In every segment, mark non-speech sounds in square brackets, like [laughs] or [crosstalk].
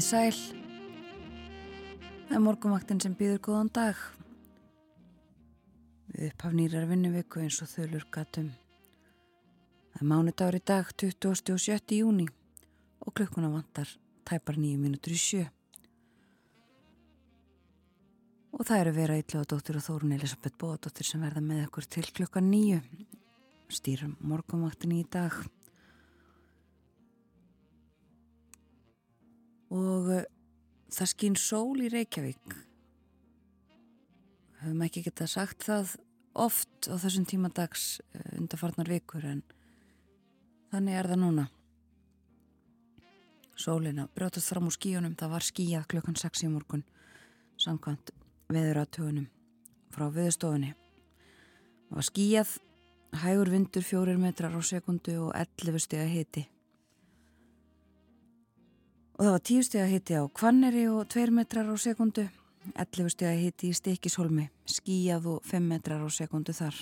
Komið sæl. Það er morgumvaktin sem býður góðan dag. Við upphafnýrar vinnuviku eins og þölur gatum. Það er mánudagur í dag, 27. júni og klukkuna vantar tæpar nýju mínútur í sjö. Og það eru vera Ítlaðadóttir og Þórun Elisabeth Bóadóttir sem verða með okkur til klukka nýju. Stýrum morgumvaktin í dag. Og uh, það skýn sól í Reykjavík. Höfum ekki geta sagt það oft á þessum tímadags uh, undarfarnar vikur en þannig er það núna. Sólina brjótast fram úr skíunum það var skíjað klukkan 6 í morgun samkvæmt veður á tögunum frá viðstofunni það var skíjað hægur vindur fjórir metrar á sekundu og 11 steg að hiti og það var tíu steg að hitti á Kvanneri og 2 metrar á sekundu, 11 steg að hitti í Stikishólmi, skíjað og 5 metrar á sekundu þar.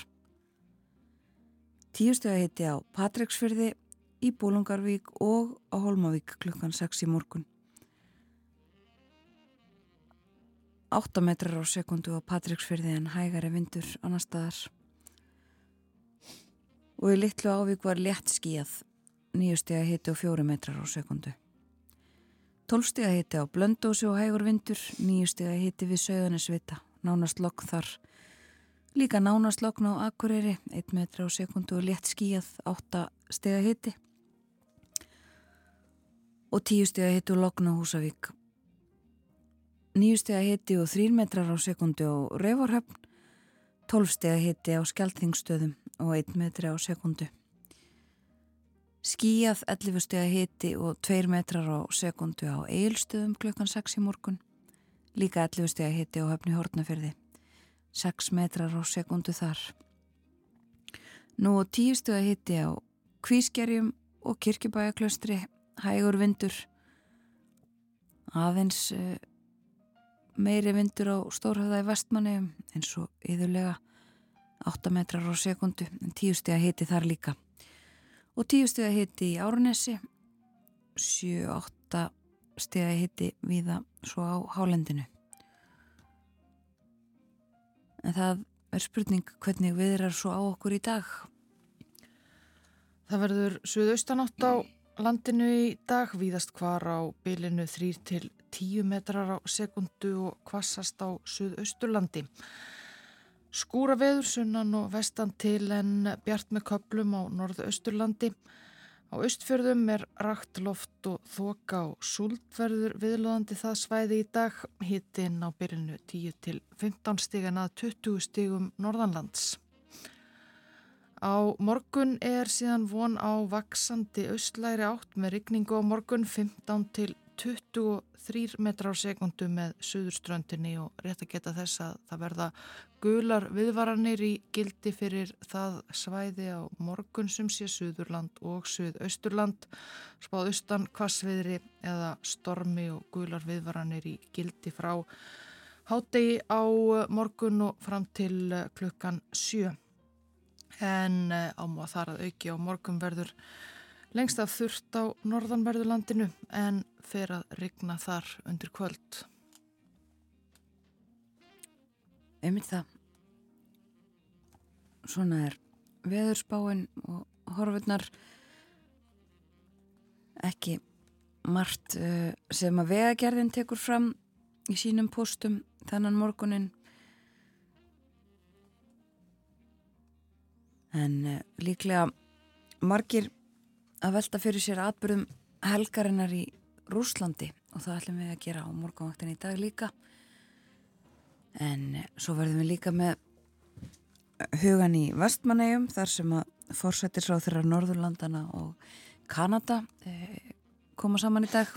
Tíu steg að hitti á Patræksfyrði, í Bólungarvík og á Holmavík klukkan 6 í morgun. 8 metrar á sekundu á Patræksfyrði en hægari vindur annar staðar. Og í litlu ávík var létt skíjað, nýju steg að hitti á 4 metrar á sekundu. 12 steg að hitti á Blöndósi og Hægur vindur, 9 steg að hitti við Söðanesvita, nánast lokk þar. Líka nánast lokkn á Akureyri, 1 metra á sekundu og létt skíjað, 8 steg að hitti. Og 10 steg að hitti og lokkn á Húsavík. 9 steg að hitti og 3 metrar á sekundu á Revorhöfn, 12 steg að hitti á Skeltingstöðum og 1 metri á sekundu. Skíjað 11 steg hiti og 2 metrar á sekundu á eilstöðum klukkan 6 í morgun. Líka 11 steg hiti á höfni hórnafyrði. 6 metrar á sekundu þar. Nú 10 steg hiti á kvískerjum og kirkibæjaklaustri, hægur vindur. Aðeins uh, meiri vindur á stórhauða í vestmanni eins og yðurlega 8 metrar á sekundu en 10 steg hiti þar líka og 10 steg að hitti í Árnesi 7-8 steg að hitti viða svo á Hálendinu. En það er spurning hvernig við erum svo á okkur í dag. Það verður suðaustanátt á landinu í dag víðast hvar á bylinu 3 til 10 metrar á sekundu og kvassast á suðausturlandi Skúra veður sunnan og vestan til en bjart með köplum á norðu-austurlandi. Á austfjörðum er rakt loft og þoka og súldverður viðlóðandi það svæði í dag. Hittinn á byrjunu 10 til 15 stígan að 20 stígum norðanlands. Á morgun er síðan von á vaksandi austlæri átt með rigningu á morgun 15 til 23 metrar á sekundu með suðurströndinni og rétt að geta þess að það verða gular viðvaranir í gildi fyrir það svæði á morgun sem sé Suðurland og Suðausturland. Spáð austan kvassviðri eða stormi og gular viðvaranir í gildi frá hátegi á morgun og fram til klukkan sjö. En eh, ámá þar að auki á morgun verður lengst af þurft á norðanverðurlandinu en fer að rigna þar undir kvöld. Einmitt það. Svona er veðurspáin og horfurnar ekki margt uh, sem að vegagerðin tekur fram í sínum postum þannan morgunin en uh, líklega margir að velta fyrir sér atbyrðum helgarinnar í Rúslandi og það ætlum við að gera á morgunvaktin í dag líka. En uh, svo verðum við líka með hugan í Vestmannegjum þar sem að fórsættisráð þeirra Norðurlandana og Kanada eh, koma saman í dag.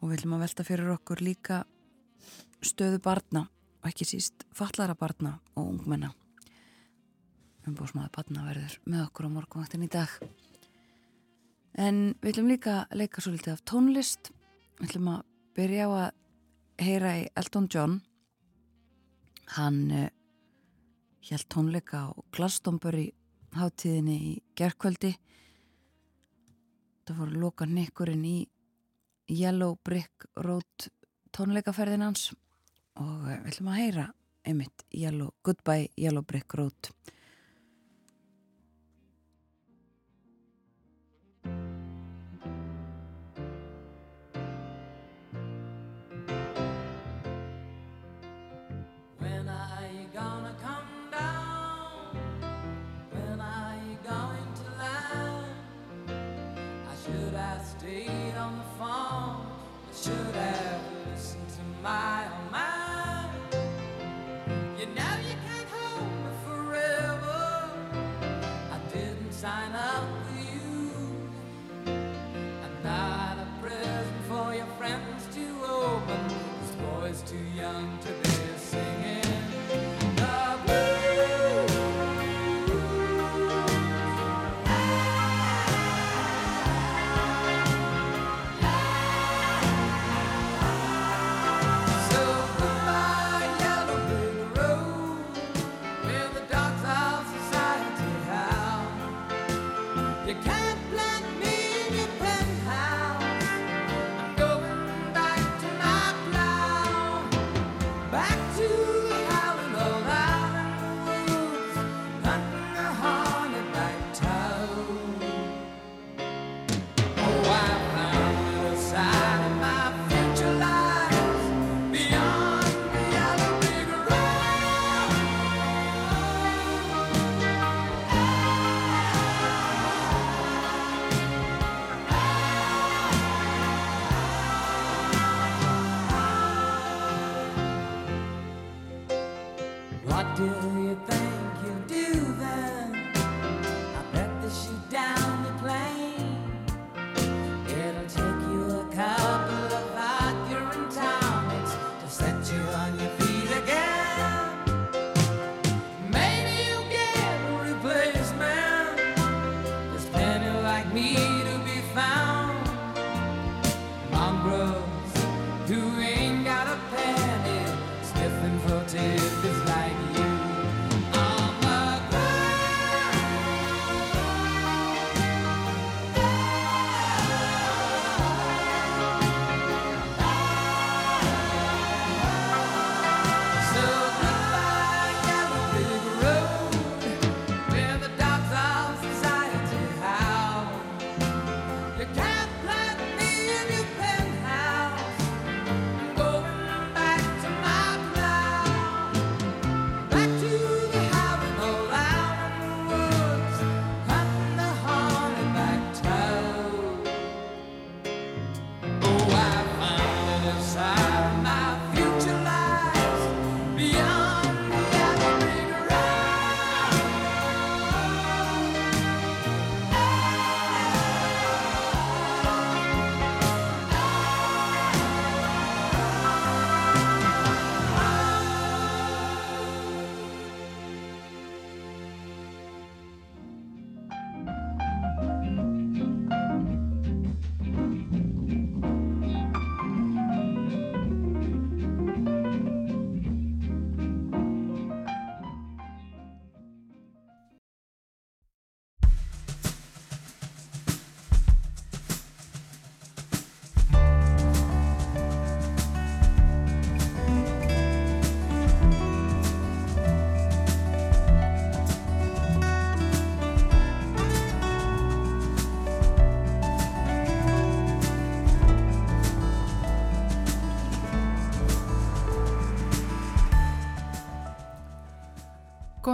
Og við ætlum að velta fyrir okkur líka stöðu barna og ekki síst fallara barna og ungmenna umbúrsmaður barna verður með okkur á morgunvaktin í dag. En við ætlum líka að leika svo litið af tónlist. Við ætlum að byrja á að heyra í Elton John. Hann uh, held tónleika á Glastonbury hátíðinni í gerðkvöldi það voru loka nekkurinn í Yellow Brick Road tónleikaferðin hans. Og við ætlum að heyra einmitt Yellow, Goodbye Yellow Brick Road stayed on the phone. I should have listened to my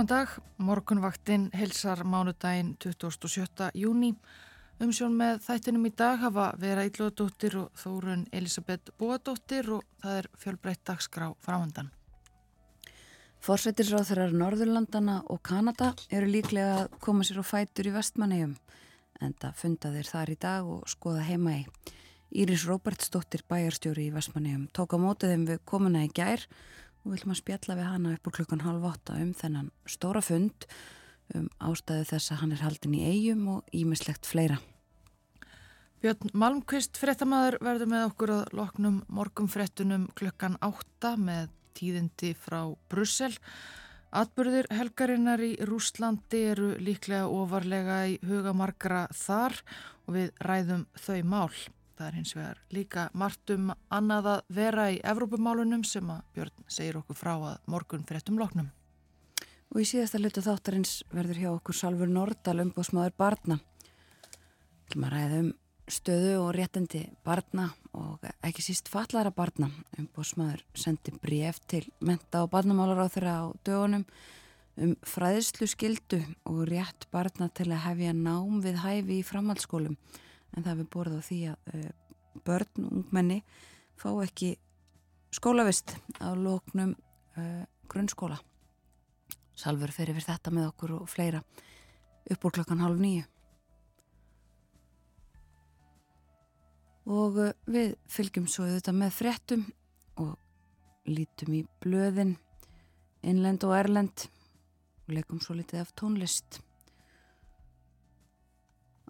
Góðan dag, morgunvaktinn helsar mánudaginn 27. júni. Umsjón með þættinum í dag hafa Vera Íllóðdóttir og Þórun Elisabeth Bóadóttir og það er fjölbreytt dagskrá fráhandan. Fórsetisráþurar Norðurlandana og Kanada eru líklega að koma sér á fætur í vestmannegjum en það funda þeir þar í dag og skoða heima í. Íris Róbertsdóttir bæjarstjóri í vestmannegjum tók á mótið þeim við komuna í gær og viljum að spjalla við hana upp úr klukkan halv åtta um þennan stóra fund um ástæðu þess að hann er haldin í eigum og ímislegt fleira. Björn Malmqvist frettamæður verður með okkur að loknum morgum frettunum klukkan átta með tíðindi frá Brussel. Atbyrðir helgarinnar í Rúslandi eru líklega ofarlega í hugamarkra þar og við ræðum þau mál. Það er hins vegar líka margt um annað að vera í Evrópumálunum sem að Björn segir okkur frá að morgun frettum loknum. Og í síðasta hlutu þáttarins verður hjá okkur Salfur Nordal umbóðsmaður barna. Við erum að ræða um stöðu og réttindi barna og ekki síst fallara barna. Umbóðsmaður sendi bref til menta og barnamálar á þeirra á dögunum um fræðslu skildu og rétt barna til að hefja nám við hæfi í framhaldsskólum en það við borðum á því að uh, börn og ungmenni fá ekki skólavist á lóknum uh, grunnskóla. Salfur fer yfir þetta með okkur og fleira upp úr klokkan halv nýju. Og uh, við fylgjum svo þetta með frettum og lítum í blöðin, innlend og erlend og leikum svo litið af tónlist.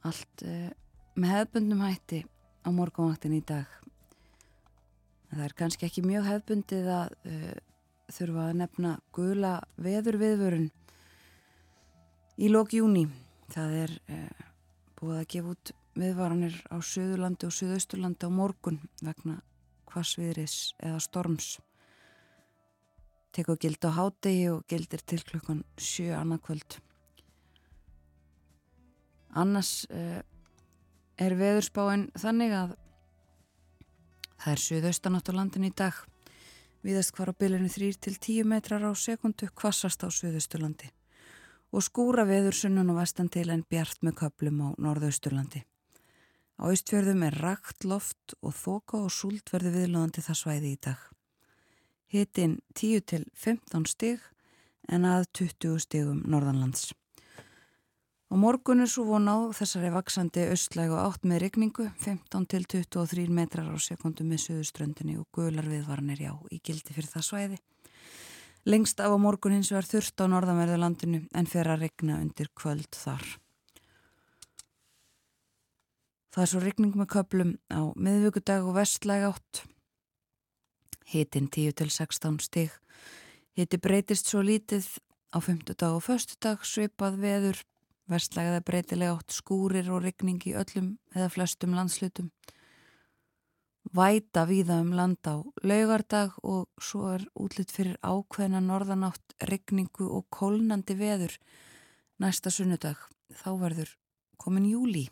Allt uh, með hefbundum hætti á morgunvaktin í dag. Það er kannski ekki mjög hefbundið að uh, þurfa að nefna gula veður viðvörun í lók júni. Það er uh, búið að gefa út viðvaranir á Suðurlandi og Suðausturlandi á morgun vegna hvasviðris eða storms. Tekur gild á hádegi og gildir til klukkan 7 annarkvöld. Annars uh, er veðurspáin þannig að það er suðaustanátt á landin í dag viðast hvar á bylunni 3 til 10 metrar á sekundu kvassast á suðausturlandi og skúra veður sunnan og vestan til en bjart með köplum á norðausturlandi. Á austfjörðum er rakt loft og þoka og súlt verði viðlóðandi það svæði í dag. Hittinn 10 til 15 stig en að 20 stigum norðanlands. Og morgun er svo vonað þessari vaksandi austlæg og átt með regningu 15 til 23 metrar á sekundu með söðuströndinni og gular viðvaranir já í gildi fyrir það svæði. Lengst af á morgun hins vegar þurft á norðanverðu landinu en fyrir að regna undir kvöld þar. Það er svo regning með köplum á miðvíkudag og vestlæg átt. Hitin 10 til 16 stig. Hiti breytist svo lítið á 5. dag og 1. dag svipað veður Vestlægða breytilega átt skúrir og regning í öllum eða flestum landslutum. Væta víða um land á laugardag og svo er útlitt fyrir ákveðna norðanátt, regningu og kólnandi veður næsta sunnudag. Þá verður komin júli.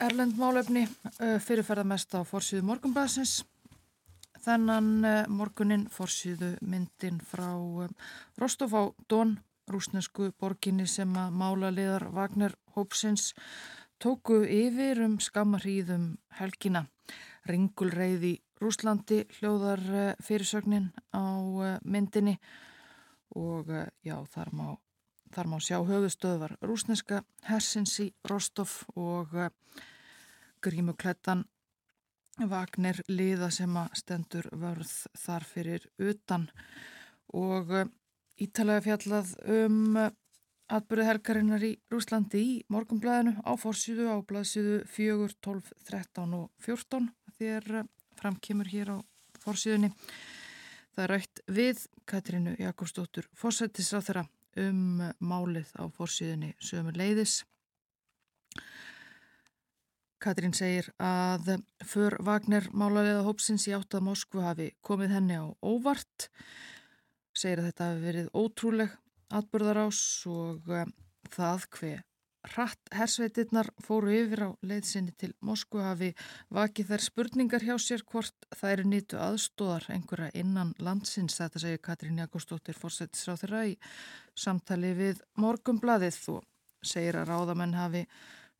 Erlend málefni fyrirferða mest á fórsíðu morgunblæsins. Þennan morgunin fórsíðu myndin frá Rostov á Dón, rúsnesku borginni sem að mála liðar Vagner Hópsins tóku yfir um skammarhýðum helgina. Ringulreið í Rúslandi hljóðar fyrirsögnin á myndinni og já, þar má, þar má sjá höfustöðvar rúsneska hersins í Rostov og grímuklettan Vagner liða sem að stendur vörð þar fyrir utan og ítalega fjallað um atbyrðu helgarinnar í Rúslandi í morgumblæðinu á fórsýðu á blæðsýðu 4, 12, 13 og 14 þér framkymur hér á fórsýðunni. Það er rætt við Katrínu Jakobsdóttur fórsættis á þeirra um málið á fórsýðunni sömu leiðis Katrín segir að för Vagner málarlega hópsins í átt að Moskvu hafi komið henni á óvart. Segir að þetta hafi verið ótrúleg atbyrðarás og það hver hratt hersveitirnar fóru yfir á leiðsynni til Moskvu hafi vakið þær spurningar hjá sér hvort eru nýtu aðstóðar einhverja innan landsins, þetta segir Katrín Jakobsdóttir fórsetisráð þeirra í samtali við Morgumbladið og segir að ráðamenn hafi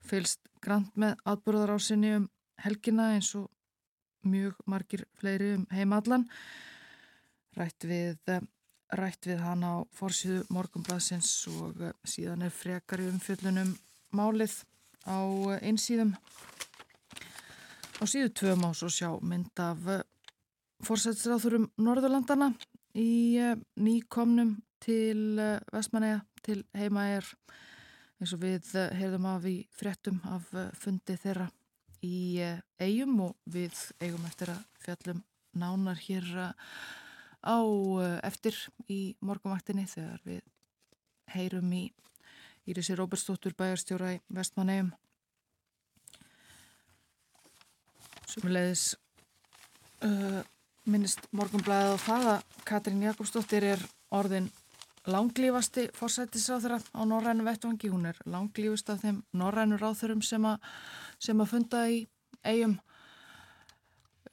fylst grant með atbúrðarásinni um helgina eins og mjög margir fleiri um heimallan rætt við rætt við hann á fórsíðu morgumblaðsins og eh, síðan er frekar í umfjöllunum málið á eh, einsíðum á síðu tvöum á svo sjá mynd af eh, fórsættisráþurum Norðurlandana í nýkomnum til Vestmanæja til heima er eins og við heyrðum af í fréttum af fundi þeirra í eigum og við eigum eftir að fjallum nánar hér á eh, eftir í morgumvaktinni þegar við heyrum í Írisi Róbersdóttur bæjarstjóra í Vestmannegjum Sumulegis uh, eh, minnist morgumblæðið á það að Katrín Jakobsdóttir er orðin langlífasti fórsættisráþurra á Norrænu vettvangi, hún er langlífust af þeim Norrænu ráþurum sem, sem að funda í eigum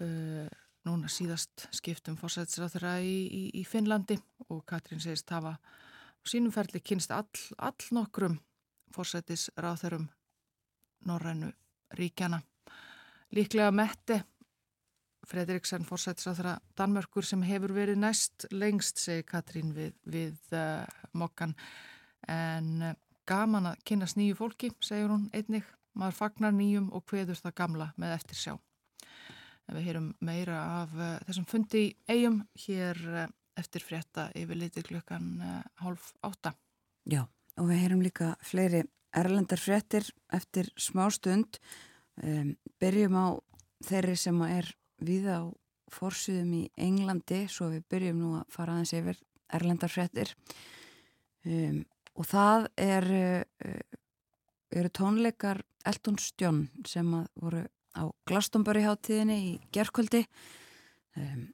uh, núna síðast skiptum fórsætsráþurra í, í, í Finnlandi og Katrín segist hafa sínum ferli kynst all, all nokkrum fórsætisráþurum Norrænu ríkjana. Líklega Mette Fredriksson fórsætisráþurra Danmörkur sem hefur verið næst lengst, segi Katrín við, við uh, mokkan en uh, gaman að kynast nýju fólki, segir hún einnig. Maður fagnar nýjum og hveður það gamla með eftir sjá. Við heyrum meira af uh, þessum fundi í eigum hér eftir frétta yfir liti klukkan hálf átta. Já, og við heyrum líka fleiri erlendar fréttir eftir smá stund. Um, byrjum á þeirri sem er við á fórsýðum í Englandi, svo við byrjum nú að fara aðeins yfir erlendar fréttir. Um, og það er, eru tónleikar Elton Stjón sem voru á Glastonbury hátíðinni í gerðkvöldi um,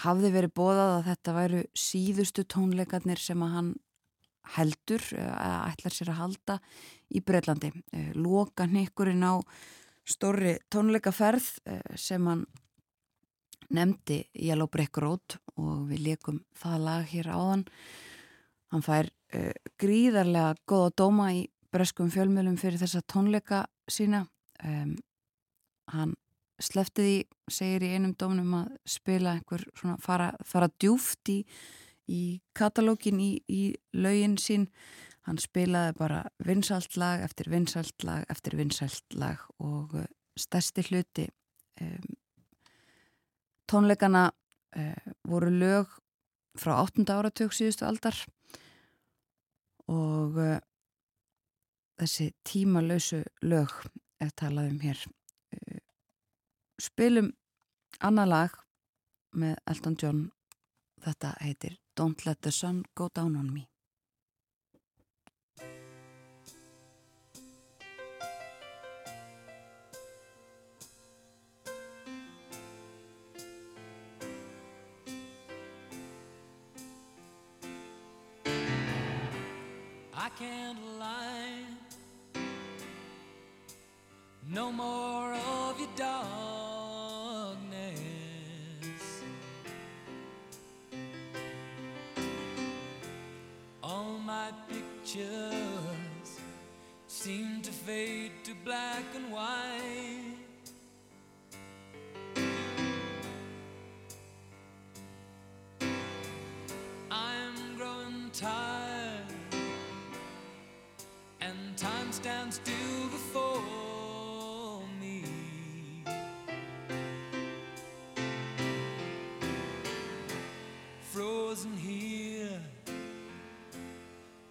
hafði verið bóðað að þetta væru síðustu tónleikarnir sem að hann heldur, eða ætlar sér að halda í Breitlandi. Uh, Loka nikkurinn á stóri tónleikaferð uh, sem hann nefndi Yellow Brick Road og við leikum það lag hér áðan. Hann fær uh, gríðarlega góða dóma í breskum fjölmjölum fyrir þessa tónleika sína. Um, hann slefti því, segir í einum dómnum að spila einhver svona fara, fara djúft í, í katalógin í, í laugin sín hann spilaði bara vinsalt lag eftir vinsalt lag eftir vinsalt lag og uh, stærsti hluti um, tónleikana uh, voru lög frá 8. áratug síðustu aldar og uh, þessi tímalausu lög er talað um hér spilum annað lag með Elton John þetta heitir Don't Let the Sun Go Down on Me I can't lie No more of your darkness. All my pictures seem to fade to black and white. I'm growing tired, and time stands still before me. Frozen here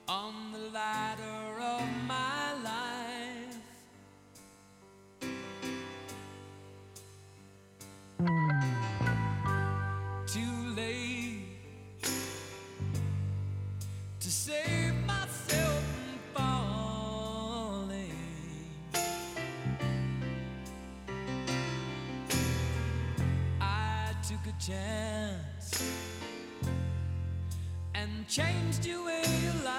on the ladder chance and change the way you live.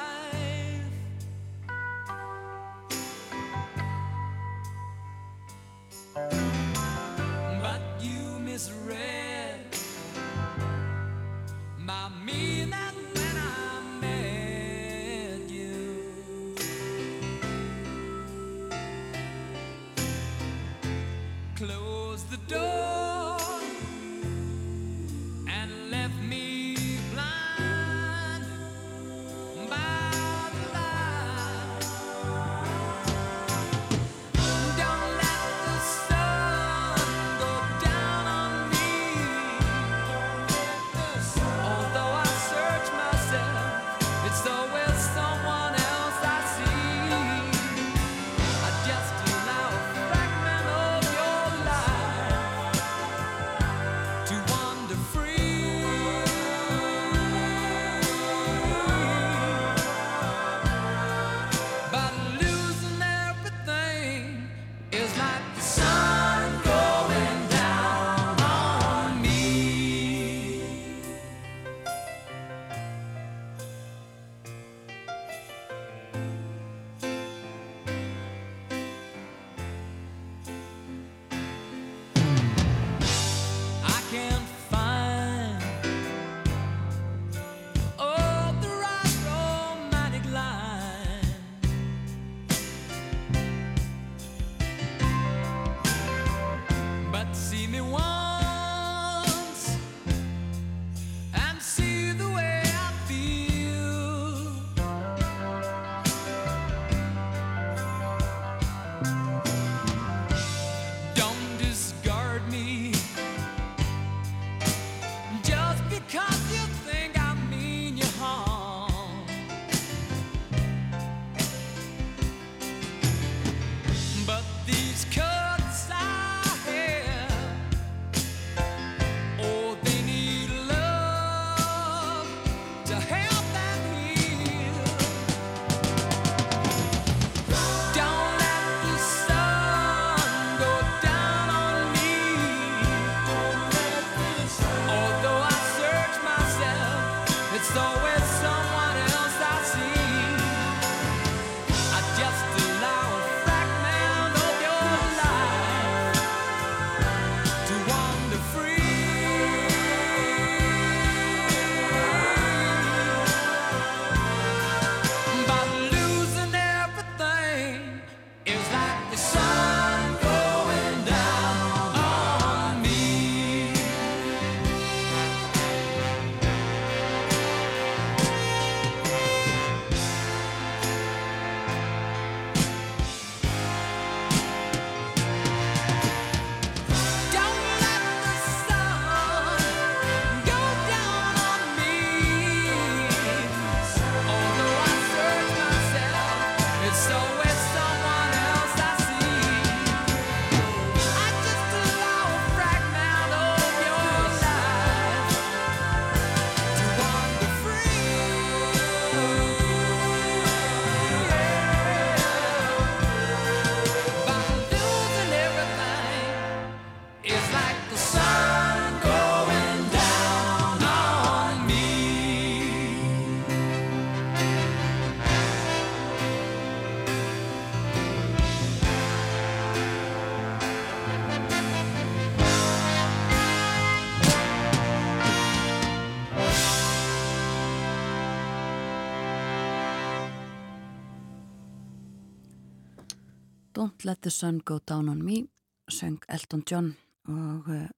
Let the Sun Go Down on Me söng Elton John og uh,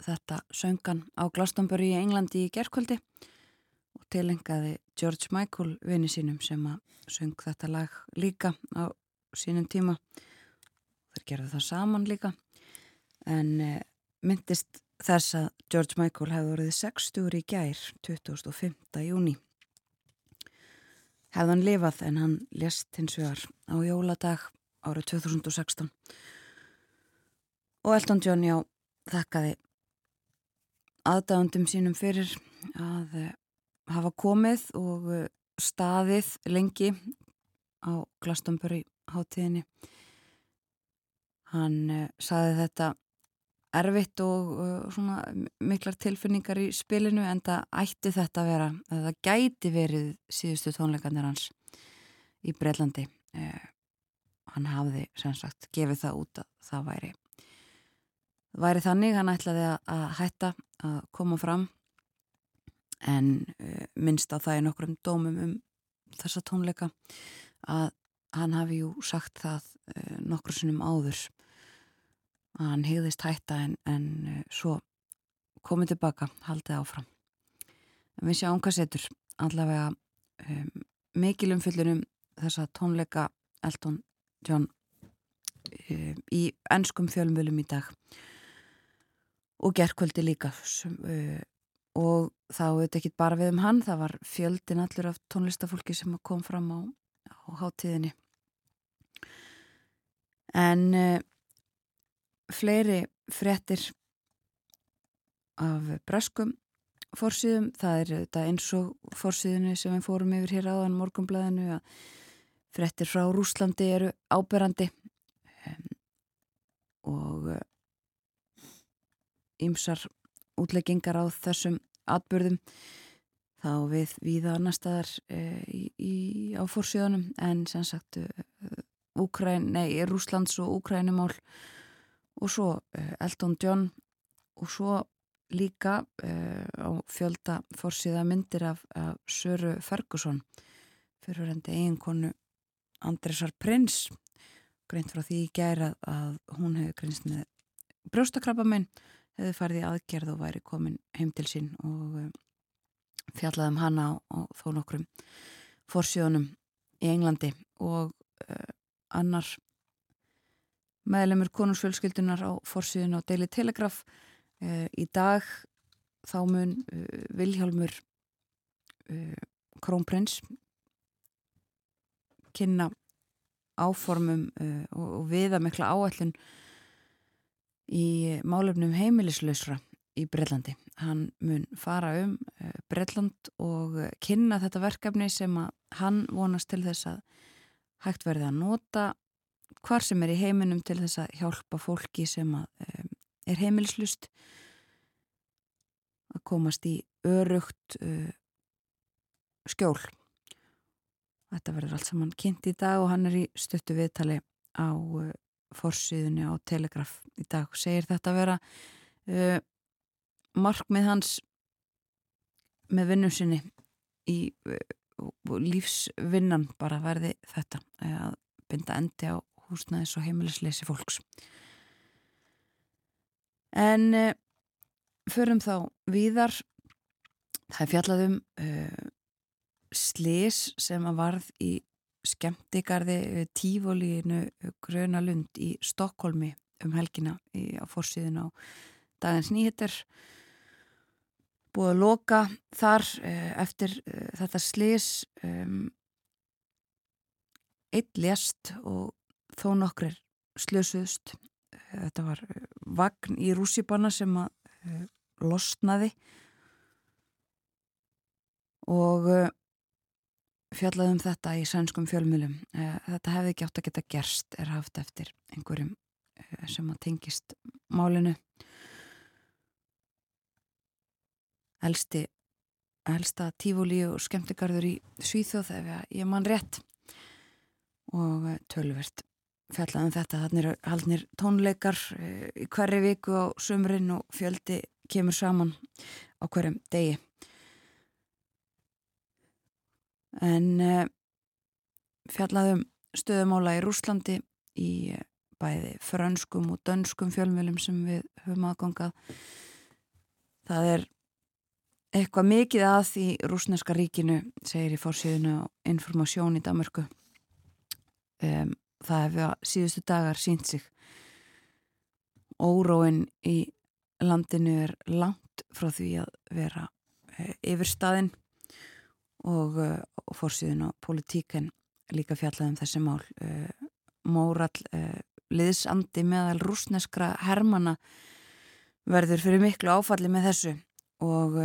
þetta söngan á Glastonbury í Englandi í gerkvöldi og tilengaði George Michael vini sínum sem að söng þetta lag líka á sínum tíma þeir gerðu það saman líka en uh, myndist þess að George Michael hefði orðið 60 í gær 25. júni hefði hann lifað en hann lést hins vegar á jóladag árið 2016 og Elton John já þakkaði aðdáðundum sínum fyrir að uh, hafa komið og uh, staðið lengi á Glastonbury hátíðinni. Hann uh, saði þetta erfitt og svona miklar tilfinningar í spilinu en það ætti þetta að vera, að það gæti verið síðustu tónleikarnir hans í Breitlandi hann hafði sem sagt gefið það út að það væri væri þannig, hann ætlaði að hætta að koma fram en uh, minnst á það í nokkrum dómum um þessa tónleika að hann hafi jú sagt það uh, nokkur sinnum áður að hann hegðist hætta en, en uh, svo komið tilbaka, haldið áfram. En við sjáum hvað setur. Allavega um, mikil umfyllunum þessa tónleika Elton John um, í ennskum fjölmjölum í dag. Og gerðkvöldi líka uh, og þá veit ekki bara við um hann það var fjöldin allur af tónlistafólki sem kom fram á, á hátíðinni. En uh, fleiri frettir af breskum fórsýðum, það er þetta eins og fórsýðinu sem við fórum yfir hér áðan morgumblæðinu að frettir frá Rúslandi eru áberandi um, og ymsar útleggingar á þessum atbyrðum þá við viða annar staðar e, í, í, á fórsíðunum en sem sagt Úkræn, nei, Rúslands og Úkrænumál og svo e, Elton John og svo líka e, á fjölda fórsíða myndir af, af Söru Ferguson fyrirrendi eiginkonu Andresar Prins greint frá því í gæra að hún hefur greinst með brjóstakrabbamenn hefði farið í aðgerð og væri komin heim til sín og um, fjallaðum hana á þó nokkrum fórsjónum í Englandi og uh, annar meðlemur konungsfjölskyldunar á fórsjónu á Daily Telegraph uh, í dag þá mun Vilhjálmur Krónprins kynna áformum og, og viða mikla áætlun í málefnum heimilislausra í Breitlandi. Hann mun fara um eh, Breitland og kynna þetta verkefni sem hann vonast til þess að hægt verði að nota hvar sem er í heiminum til þess að hjálpa fólki sem að um, er heimilislust að komast í örugt uh, skjól. Þetta verður allt saman kynnt í dag og hann er í stöttu viðtali á uh, fórsíðunni á Telegraf í dag og segir þetta að vera uh, markmið hans með vinnum sinni í uh, lífsvinnan bara verði þetta að binda endi á húsnæðis og heimilisleysi fólks. En uh, förum þá víðar. Það er fjallaðum uh, slis sem að varð í skemmtikarði eh, tífólínu eh, Grönalund í Stokkólmi um helgina í, á fórsíðun á dagins nýhittir búið að loka þar eh, eftir þetta slis um, eitt lést og þó nokkrir slösuðust. Þetta var vagn í rússipanna sem að losnaði. Og fjallaðum þetta í sænskum fjölmjölum eh, þetta hefði ekki átt að geta gerst er haft eftir einhverjum eh, sem að tengist málinu. Elsti elsta tífúli og skemmtikarður í Svíþjóð ef ég mann rétt. Og eh, tölvert fjallaðum þetta. Þannig er haldnir tónleikar í hverju viku á sömurinn og fjöldi kemur saman á hverjum degi en uh, fjallaðum stöðumála í Rúslandi í uh, bæði frönskum og dönskum fjölmjölum sem við höfum aðgangað. Það er eitthvað mikið að því rúsneska ríkinu segir í fórsíðinu á informasjón í Damörku um, það hefur síðustu dagar sínt sig. Óróin í landinu er langt frá því að vera uh, yfir staðinn og, uh, og fórsíðun á politíken líka fjallaðum þessi mál. Uh, Mórall uh, liðsandi meðal rúsneskra hermana verður fyrir miklu áfalli með þessu og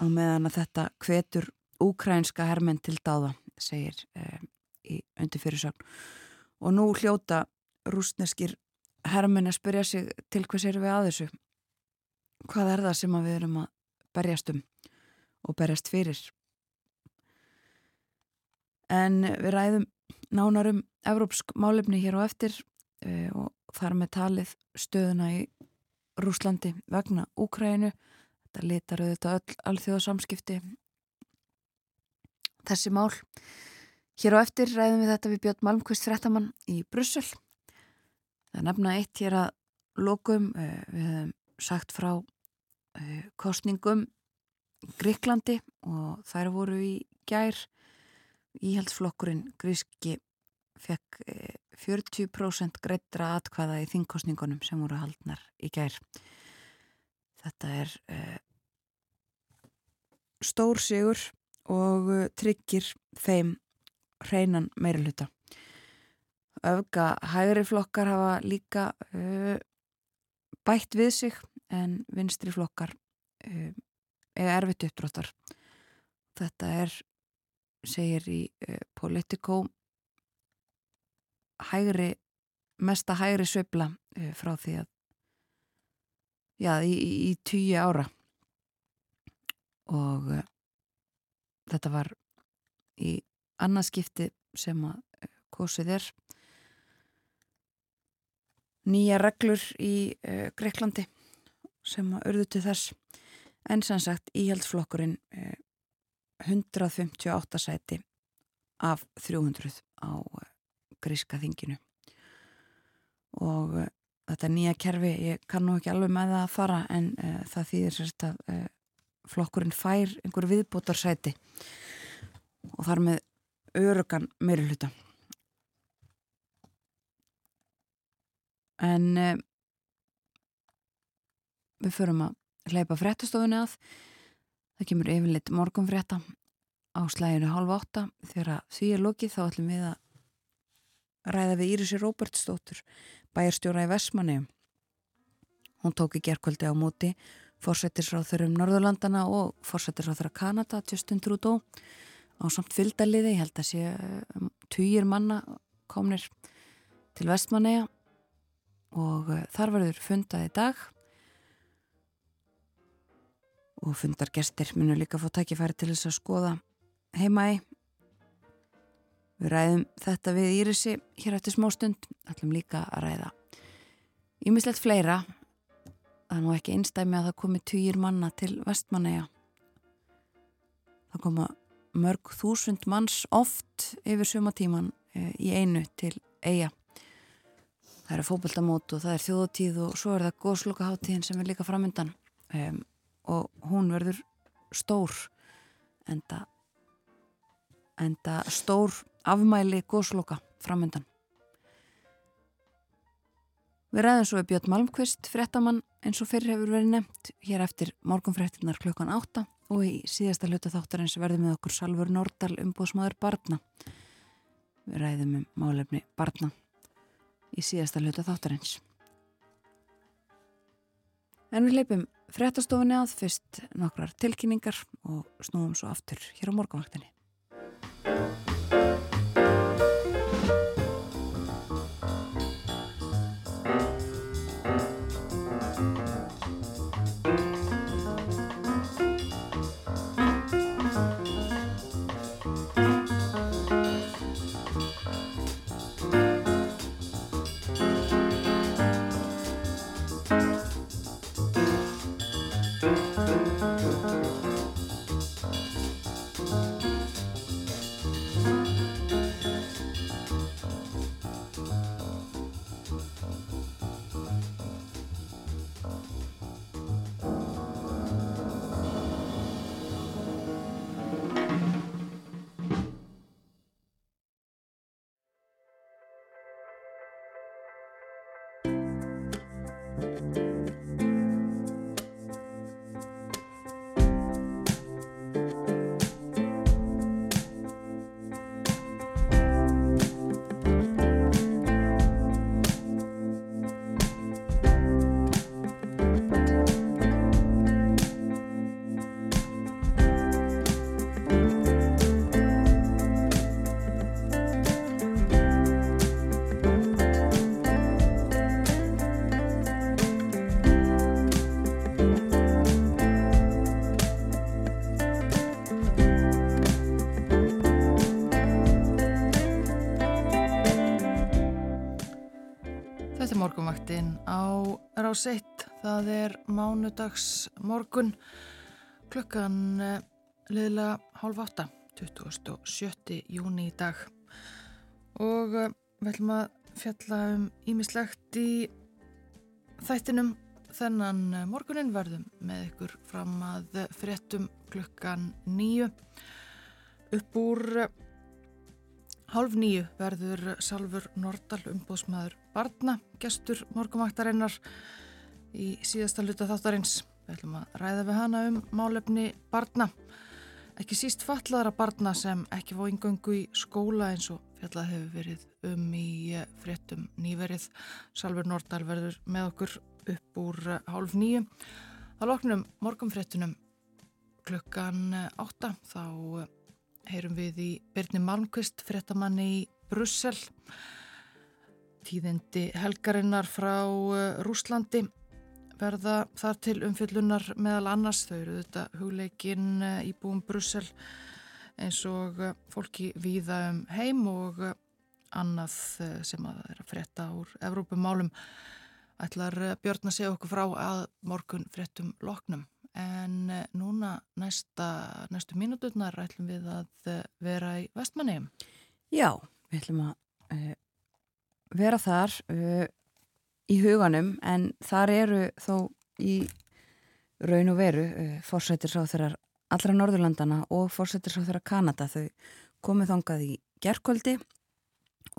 á meðan að þetta hvetur úkrænska hermenn til dáða segir í undir fyrirsögn og nú hljóta rúsneskir hermenn að spyrja sig til hvers erum við að þessu? Hvað er það sem við erum að berjast um og berjast fyrir. En við ræðum nánarum evrópsk málefni hér á eftir uh, og þar með talið stöðuna í Rúslandi vegna Úkrænu. Þetta litar auðvitað öll alþjóðasamskipti. Þessi mál. Hér á eftir ræðum við þetta við Björn Malmqvist Frettamann í Brussel. Það nefna eitt hér að lokum. Eh, við hefum sagt frá eh, kostningum Gríklandi og þær voru í gær. Íhaldsflokkurinn Gríski fekk 40% greittra atkvaða í þingkostningunum sem voru haldnar í gær. Þetta er uh, stór sigur og uh, tryggir þeim hreinan meiruluta. Öfga hægri flokkar hafa líka uh, bætt við sig en vinstri flokkar eiga erfitt uppdráttar. Þetta er, segir í Politico hægri, mesta hægri sveibla uh, frá því að já, í, í, tíu ára. Og uh, þetta var í annarskipti sem að uh, kosið er. Nýja reglur í Greiklandi sem að örðu til þess en sem sagt íhaldsflokkurinn 158 sæti af 300 á gríska þinginu. Og uh, þetta nýja kerfi, ég kann nú ekki alveg með það að fara en uh, það þýðir sérst að uh, flokkurinn fær einhver viðbótarsæti og þar með örugan meiruluta en við förum að hleypa fréttastofunni að. Það kemur yfirleitt morgunfrétta á slæginu halv átta. Þegar því er lókið þá ætlum við að ræða við Írisi Róbertsdóttur, bæjarstjóra í Vesmanni. Hún tók í gerkvöldi á móti fórsettisráþur um Norðurlandana og fórsettisráþur að Kanada, Justin Trudeau, á samt fylgdaliði, ég held að sé um, týjir manna komnir til Vestmanneja og uh, þar verður fundað í dag og fundargestir munu líka fótt tækifæri til þess að skoða heima í Við ræðum þetta við Írisi hér eftir smá stund, ætlum líka að ræða. Ímislegt fleira, það er nú ekki einstæmi að það komi týjir manna til vestmanneja. Það koma mörg þúsund manns oft yfir sumatíman eh, í einu til eiga. Það eru fókbaltamót og það er þjóðtíð og svo er það góðslokaháttíðin sem er líka framöndan um, og hún verður stór enda, enda stór afmæli góðsloka framöndan. Við ræðum svo við Björn Malmqvist, frettamann eins og fyrir hefur verið nefnt hér eftir morgunfrettinnar klukkan 8 og í síðasta hluta þáttarins verðum við okkur Salfur Nordal umbúðsmaður Barna. Við ræðum um málefni Barna í síðasta hluta þáttarins. En við leipum frettastofunni að fyrst nokkrar tilkynningar og snúum svo aftur hér á morgunvaktinni. Rás 1. Það er mánudags morgun klukkan eh, liðlega hálf átta, 27. júni í dag. Og eh, við ætlum að fjalla um ímislegt í þættinum þennan eh, morgunin verðum með ykkur fram að fréttum klukkan nýju. Upp úr Hálf nýju verður Salfur Nordal umbóðsmaður barna, gestur morgumaktarinnar í síðasta luta þáttarins. Við ætlum að ræða við hana um málefni barna. Ekki síst fatlaðara barna sem ekki fá yngöngu í skóla eins og fjallað hefur verið um í eh, fréttum nýverið. Salfur Nordal verður með okkur upp úr eh, hálf nýju. Að loknum morgumfréttunum klukkan átta þá heyrum við í Birni Malmqvist, frettamanni í Brussel. Tíðindi helgarinnar frá eh, Rúslandi verða þar til umfyllunar meðal annars. Þau eru þetta hugleikin eh, í búum Brussel eins og eh, fólki víða um heim og annað sem að er að fretta úr Evrópumálum. Ætlar Björn að segja okkur frá að morgun frettum loknum en eh, núna næsta, næstu mínuturnar ætlum við að eh, vera í vestmanni. Já, við ætlum að vera þar í huganum en þar eru þó í raun og veru uh, fórsættirsáþurar allra Norðurlandana og fórsættirsáþurar Kanada. Þau komið þangað í gerðkvöldi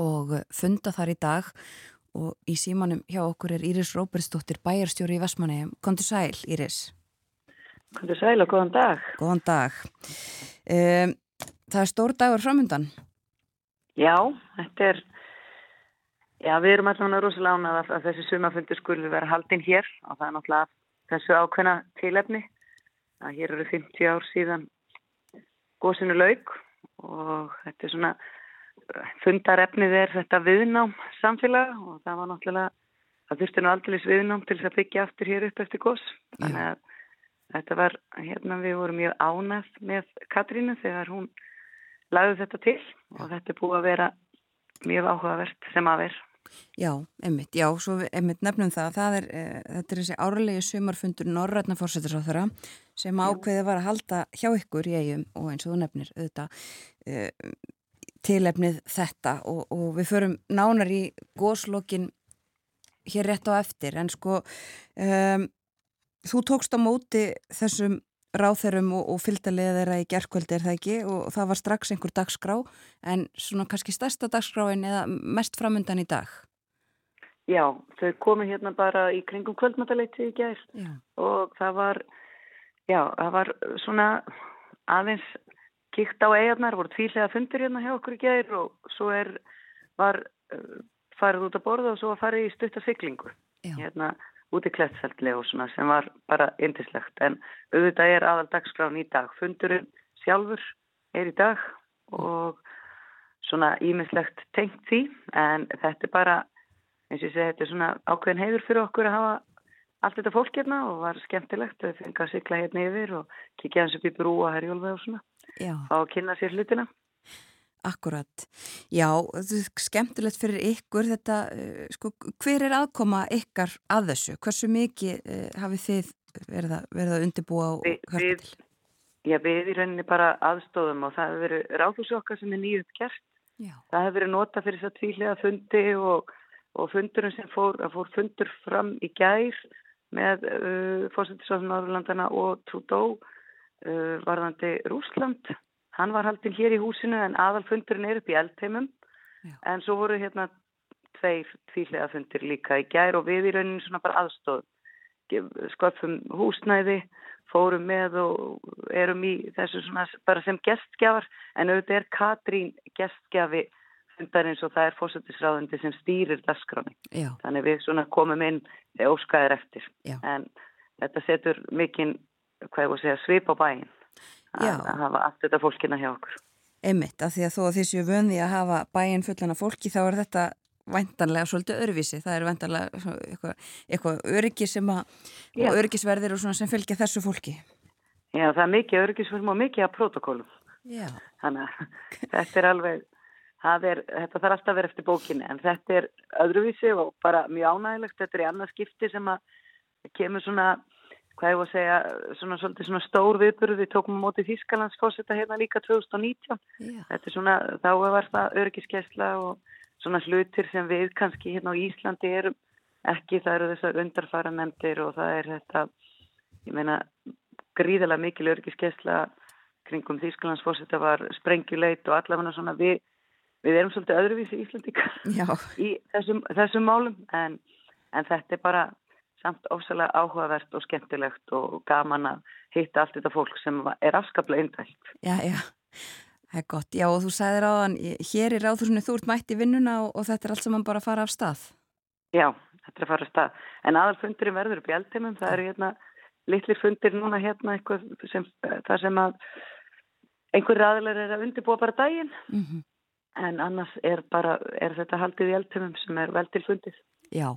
og funda þar í dag og í símanum hjá okkur er Íris Róbersdóttir bæjarstjóri í Vestmanni. Kontur sæl, Íris. Kvöldu sæl og góðan dag. Góðan dag. Um, það er stór dagur framöndan. Já, þetta er, já við erum allavega rosalega ánað að þessi sumafundur skulle vera haldinn hér og það er náttúrulega þessu ákveðna tilefni að hér eru 50 ár síðan góðsinu laug og þetta er svona fundarefnið er þetta viðnám samfélag og það var náttúrulega, það þurfti nú aldrei viðnám til þess að byggja aftur hér upp eftir góðs. Þannig að Þetta var, hérna við vorum mjög ánægt með Katrínu þegar hún lagði þetta til og þetta er búið að vera mjög áhugavert sem að vera. Já, einmitt, já, svo einmitt nefnum það, það er, e, þetta er þessi árlegi sumarfundur Norrætna fórsetisráþara sem ákveði var að halda hjá ykkur í eigum og eins og þú nefnir auðvitað e, tilefnið þetta og, og við förum nánar í góðslokkin hér rétt á eftir. En sko um, Þú tókst á móti þessum ráþerum og, og fylgdalið þeirra í gerðkvöldi er það ekki og það var strax einhver dagskrá en svona kannski stærsta dagskráin eða mest framöndan í dag? Já, þau komu hérna bara í kringum kvöldmataleiti í gerð og það var, já, það var svona aðeins kíkt á eigarnar, voru tvílega fundur hérna hjá okkur í gerð og svo er, var uh, farið út að borða og svo var farið í stuttarsiklingu. Hérna, út í svona sem var bara yndislegt. En auðvitað er aðal dagskrán í dag. Fundurinn sjálfur er í dag og svona ímislegt tengt því. En þetta er bara eins og ég segi þetta er svona ákveðin heiður fyrir okkur að hafa allt þetta fólk hérna og var skemmtilegt að fengi að sykla hérna yfir og kikja hans upp í brú og herjólfi og svona. Já. að kynna sér hlutina Akkurat. Já, skemmtilegt fyrir ykkur þetta, uh, sko, hver er aðkoma ykkar að þessu? Hversu mikið uh, hafið þið verið að, verið að undirbúa og hjálpa til? Já, við í rauninni bara aðstofum og það hefur verið ráðhúsokka sem er nýjum kjert. Já. Það hefur verið nota fyrir þess að tvílega fundi og, og fundurinn sem fór, fór fundur fram í gær með uh, fórsættisofn Norrlandana og Trúdó varðandi Rúsland Hann var haldinn hér í húsinu en aðalfundurinn er upp í eldheimum Já. en svo voru hérna tveir tvílega fundir líka í gær og við í rauninu svona bara aðstóð skapfum húsnæði fórum með og erum í þessu svona bara sem gestgjafar en auðvitað er Katrín gestgjafi fundarins og það er fórsættisráðandi sem stýrir dasgráni. Þannig við svona komum inn óskaðir eftir Já. en þetta setur mikinn, hvað ég voru að segja, svip á bæinn að, að hafa allt þetta fólkina hjá okkur. Emmitt, af því að þó að þessu vöndi að hafa bæinn fullan af fólki þá er þetta væntanlega svolítið öðruvísi. Það er væntanlega eitthvað, eitthvað öryggi sem að, og öryggisverðir og svona sem fylgja þessu fólki. Já, það er mikið öryggisverðum og mikið að protokólum. Já. Þannig að [laughs] þetta er alveg, er, þetta þarf alltaf að vera eftir bókinni en þetta er öðruvísi og bara mjög ánægilegt, þetta er í annað skipti sem að kemur svona hvað ég voru að segja, svona, svona stór viðbörð, við tókum á móti Þískalandsfósita hérna líka 2019 yeah. þetta er svona, þá var það örgiskesla og svona hlutir sem við kannski hérna á Íslandi erum ekki, það eru þessar undarfara nefndir og það er þetta ég meina, gríðilega mikil örgiskesla kringum Þískalandsfósita var sprengjuleit og allavega svona við, við erum svolítið öðruvísi Íslandika í þessum, þessum málum en, en þetta er bara samt ofsalega áhugavert og skemmtilegt og gaman að hitta allt þetta fólk sem er afskaplega indælt. Já, já, það er gott. Já, og þú sagðir á þann, hér er áþúrsunni þú ert mætt í vinnuna og, og þetta er allt sem mann bara fara af stað. Já, þetta er að fara af stað. En aðalfundurinn verður upp í eldheimum, það eru hérna litlir fundir núna hérna eitthvað sem, það sem að einhverju aðlar er að undirbúa bara daginn mm -hmm. en annars er bara, er þetta haldið í eldheimum sem er vel til fundið. Já.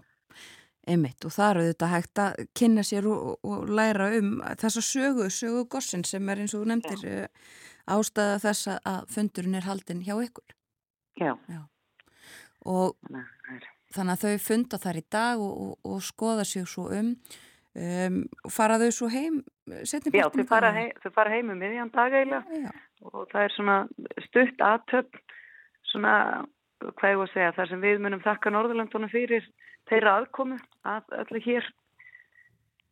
Einmitt og það eru þetta hægt að kynna sér og, og læra um þessa sögu, sögu gossin sem er eins og þú nefndir ja. Eh, ástæða þess að fundurinn er haldinn hjá ykkur. Já. Já. Og þannig að þau funda þar í dag og, og, og skoða sér svo um um, fara þau svo heim setni Já, þau fara, heim, þau fara heim um miðjan dag eiginlega og það er svona stutt aðtöpp svona, hvað ég voru að segja, þar sem við munum þakka Norðurlandunum fyrir þeirra aðkomu að öllu hér.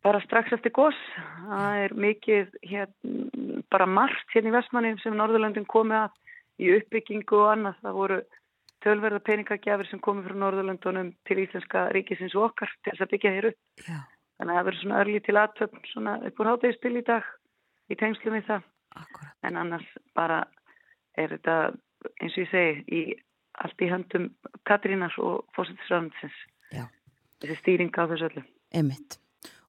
Bara strax eftir gos. Það er mikið hér, bara margt hérna í Vestmanni sem Norðurlandin komi að í uppbyggingu og annað. Það voru tölverða peningagjafir sem komi frá Norðurlandunum til Íslenska ríkisins og okkar til þess að byggja hér upp. Já. þannig að það verður svona örlí til aðtöfn svona upp úr hátegispill í dag í tengslu með það. Akkurat. en annars bara er þetta eins og ég segi í allt í höndum Katrínas og fósittisröðansins þessi stýring á þessu öllu. Emmitt.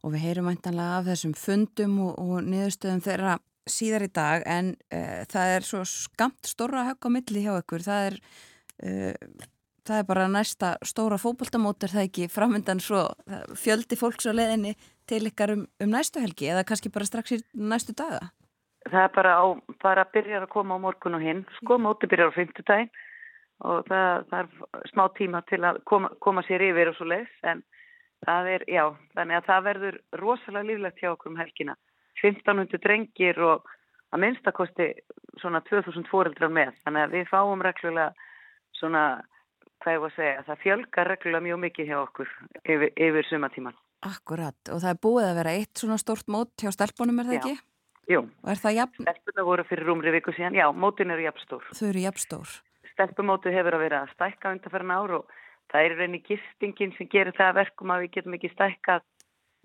Og við heyrum mæntanlega af þessum fundum og, og niðurstöðum þeirra síðar í dag en uh, það er svo skamt stóra högg á milli hjá ykkur. Það er, uh, það er bara næsta stóra fókbaltamótur það ekki framöndan svo fjöldi fólks á leðinni til ykkar um, um næstu helgi eða kannski bara strax í næstu daga? Það er bara að bara byrja að koma á morgun og hinn. Sko móti byrjar á fymtudaginn og það, er smá tíma til að koma, koma sér yfir og svo leiðs en það er, já, þannig að það verður rosalega líflegt hjá okkur um helgina 1500 drengir og að minnstakosti svona 2000 fóreldrar með, þannig að við fáum reglulega svona, hvað ég var að segja það fjölgar reglulega mjög mikið hjá okkur yfir, yfir sumatíman Akkurat, og það er búið að vera eitt svona stort mót hjá stelpunum, er það já. ekki? Jú? Stelpunum voru fyrir rúmri viku síðan, já, mótin eru jafnstór Þau eru jafnstór stelpumótu hefur að vera að stækka undanferðin ár og það er reyni gistingin sem gerir það verkum að við getum ekki stækkað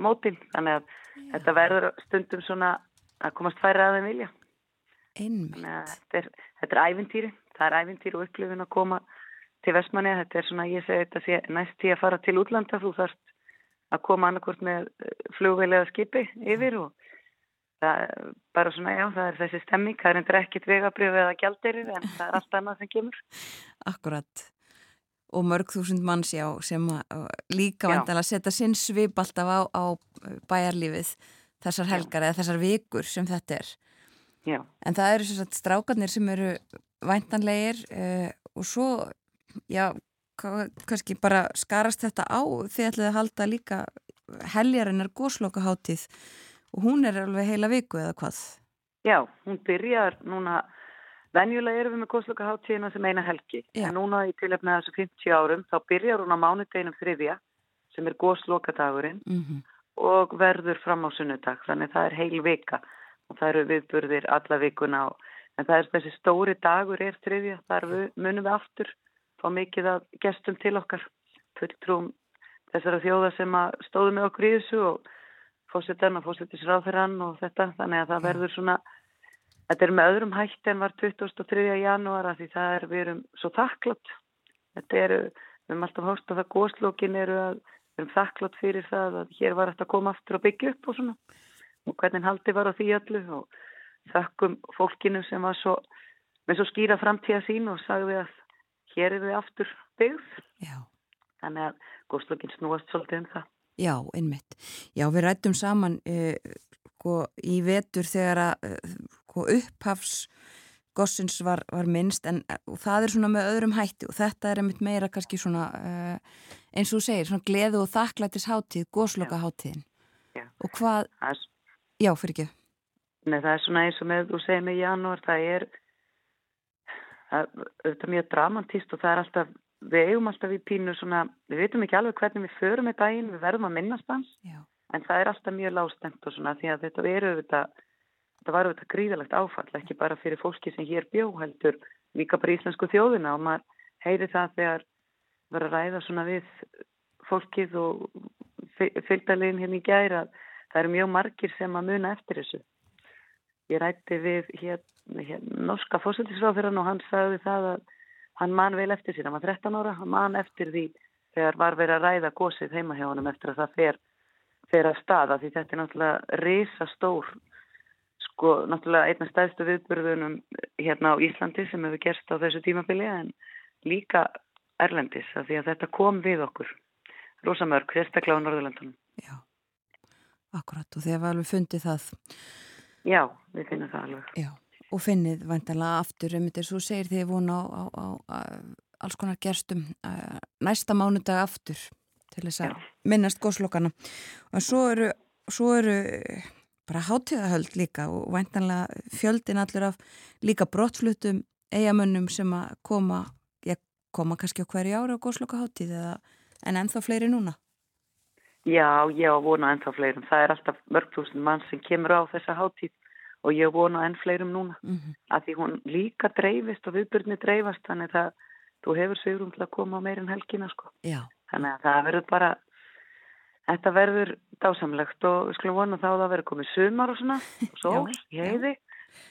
mótin. Þannig að Já. þetta verður stundum svona að komast færi að þeim vilja. Þetta er, þetta er ævintýri. Það er ævintýri og upplifin að koma til Vestmanni, þetta er svona ég segi þetta sé næst tí að fara til útlanda. Þú þarfst að koma annarkort með flugveilega skipi yfir og það bara svona, já, það er þessi stemming það er endur ekkit vegabrjöf eða gjaldirir en það er allt annað sem kemur. [laughs] Akkurat og mörg þúsund manns, já, sem líka vandala setja sinn svip alltaf á, á bæjarlífið þessar helgar já. eða þessar vikur sem þetta er. Já. en það eru svo að strákarnir sem eru væntanlegir uh, og svo, já kannski bara skarast þetta á því að halda líka heljarinnar góðslokaháttíð og hún er alveg heila viku eða hvað? Já, hún byrjar núna, venjulega erum við með góðslokaháttíðina sem eina helgi, Já. en núna í tilöfna þessu 50 árum þá byrjar hún á mánudeginum þriðja sem er góðslokadagurinn mm -hmm. og verður fram á sunnudag, þannig það er heil vika og það eru viðburðir alla vikuna og, en það er þessi stóri dagur er þriðja, þar við, munum við aftur fá mikið að gestum til okkar, fulltrúum þessara þjóða sem stóðu með okkur í þessu og fósittan og fósittisráþurann og þetta þannig að það verður svona þetta er með öðrum hætti en var 23. janúara því það er við erum svo þakklátt þetta eru, við erum alltaf hóst og það góðslókin eru að við erum þakklátt fyrir það að hér var þetta að koma aftur og byggja upp og svona og hvernig haldi var á því öllu og þakkum fólkinu sem var svo með svo skýra framtíða sín og sagði að hér er við aftur byggð Já. þannig að góðslókin snúast svolítið um það Já, einmitt. Já, við rættum saman uh, sko, í vetur þegar að uh, sko, upphafs gossins var, var minnst en það er svona með öðrum hætti og þetta er einmitt meira kannski svona uh, eins og þú segir, svona gleðu og þakklættis háttíð, gosloka háttíðin og hvað, er, já fyrir ekki. Nei það er svona eins og með þú segir með janúar, það er auðvitað mjög dramantist og það er alltaf við eigum alltaf í pínu svona, við veitum ekki alveg hvernig við förum í daginn, við verðum að minnast hans Já. en það er alltaf mjög lástemt og svona því að þetta veru auðvitað þetta var auðvitað gríðalegt áfall, ekki bara fyrir fólki sem hér bjó heldur líka bara íslensku þjóðina og maður heyri það þegar verður að ræða svona við fólkið og fylgdaliðin hérna í gæra það eru mjög margir sem að muna eftir þessu ég rætti við hér, hér norska fósildisráðfyrir og hann sagði það að hann man vel eftir síðan, hann var 13 ára, hann man eftir því þegar var verið að ræða gósið heima hjá hann eftir að það fer, fer að staða því þetta er náttúrulega reysa stór, sko náttúrulega einna stæðstu viðburðunum hérna á Íslandi sem hefur gerst á þessu tímafili en líka Erlendis að því að þetta kom við okkur, rosamörg, sérstaklega á Norðurlandunum. Já, akkurat og þegar við alveg fundið það. Já, við finnum það alveg. Já og finnið vantanlega aftur. Um þetta svo segir þið vona á, á, á, alls konar gerstum næsta mánudag aftur til þess að minnast góðslokkana og svo eru, svo eru bara hátíðahöld líka og vantanlega fjöldin allir af líka brottflutum eigamönnum sem að koma ég koma kannski á hverju ára á góðslokkahátíð en ennþá fleiri núna? Já, ég á vona ennþá fleirum. Það er alltaf mörgtúsund mann sem kemur á þessa hátíð og ég vona enn fleirum núna. Mm -hmm. að því hún líka dreifist og viðbyrni dreifast þannig að þú hefur sigrum til að koma meirinn helgina sko. þannig að það verður bara þetta verður dásamlegt og við skulum vona þá að það verður komið sumar og svona [laughs] og sól, heiði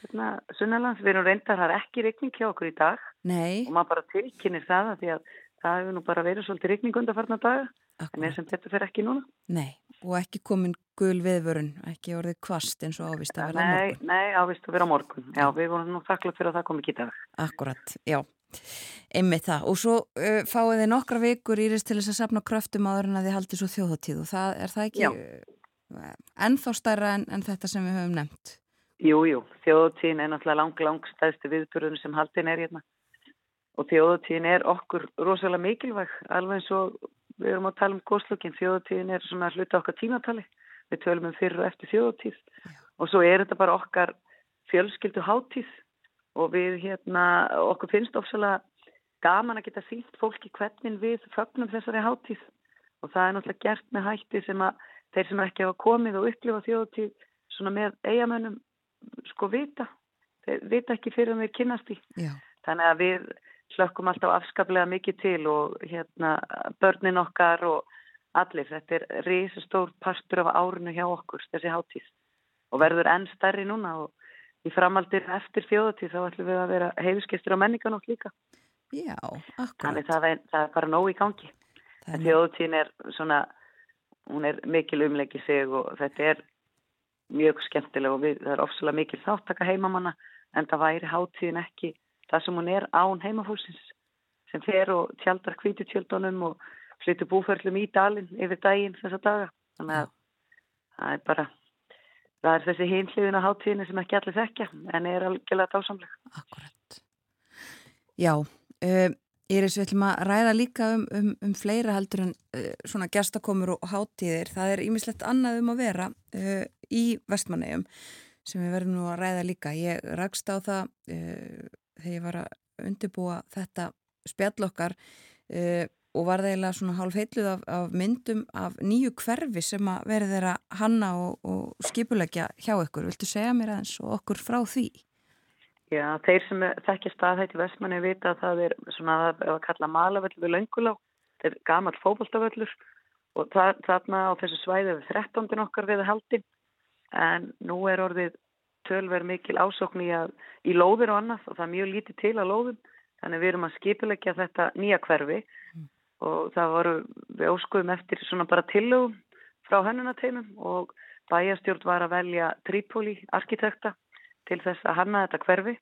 hérna, Sunnalands, við erum reyndar það er ekki rikning hjá okkur í dag. Nei. og maður bara tilkynir það að því að það hefur nú bara verið svolítið rikning undarfarnar daga en þess að þetta fer ekki núna. Nei, og ekki komin gul viðvörun, ekki orðið kvast eins og ávist að vera nei, morgun. Nei, ávist að vera morgun, já, við vorum nú þakklátt fyrir að það komi ekki í dag Akkurat, já, einmitt það. Og svo uh, fáið þið nokkra vikur írist til þess að sapna kröftum áður en að þið haldið svo þjóðháttíð og það er það ekki uh, ennþá stærra en, en þetta sem við höfum nefnt? Jú, jú, þjóðháttíðin er náttúrulega lang, lang stæðstu viðbörun sem haldin er hérna. Og þjóðháttíðin er okkur rosalega mikilvæg alveg eins og við erum að tala um góðslokkin, þjóðatíðin er svona hluta okkar tímatali, við tölum um fyrir og eftir þjóðatíð og svo er þetta bara okkar fjölskyldu hátíð og við hérna, okkur finnst ofsalega gaman að geta sínt fólki hvernig við fögnum þessari hátíð. Og það er náttúrulega gert með hætti sem að þeir sem ekki hafa komið og upplifa þjóðatíð svona með eigamönnum sko vita, þeir vita ekki fyrir að við kynast í. Já. Þannig að við slökkum alltaf afskaplega mikið til og hérna börnin okkar og allir. Þetta er risastór partur af árinu hjá okkur, þessi hátíð og verður enn stærri núna og í framaldir eftir fjóðatíð þá ætlum við að vera heiðuskestur á menninganótt líka. Já, akkurat. Þannig það er, það er bara nóg í gangi. Fjóðatíðin er svona, hún er mikil umleikið sig og þetta er mjög skemmtileg og við, það er ofsalega mikil þáttaka heimamanna en það væri hátíðin ekki það sem hún er án heimafólksins sem fer og tjaldar kvítutjöldunum og flyttur búferlum í dalin yfir daginn þessa daga. Þannig að það er bara það er þessi hinliðin á háttíðinu sem ekki allir þekkja en er algjörlega dásamlega Akkurat. Já, uh, Íris, við ætlum að ræða líka um, um, um fleira heldur en uh, svona gestakomur og háttíðir það er ímislegt annað um að vera uh, í vestmannegjum sem við verðum nú að ræða líka. Ég rakst á það þegar ég var að undirbúa þetta spjallokkar uh, og var það eiginlega svona hálf heitluð af, af myndum af nýju hverfi sem að verði þeirra hanna og, og skipulegja hjá ykkur. Viltu segja mér aðeins og okkur frá því? Já, þeir sem þekkja staðhætti Vestmanni vita að það er svona að, að kalla malavöll við laungulá. Þetta er gamal fókbaltavöllur og það, þarna á þessu svæði við 13. okkar við haldi en nú er orðið tölver mikil ásokn í, að, í lóðir og annað og það er mjög lítið til að lóðum þannig við erum að skipilegja þetta nýja hverfi mm. og það voru við óskuðum eftir svona bara tillögum frá hennunateimum og bæjastjórn var að velja Trípoli arkitekta til þess að hanna þetta hverfi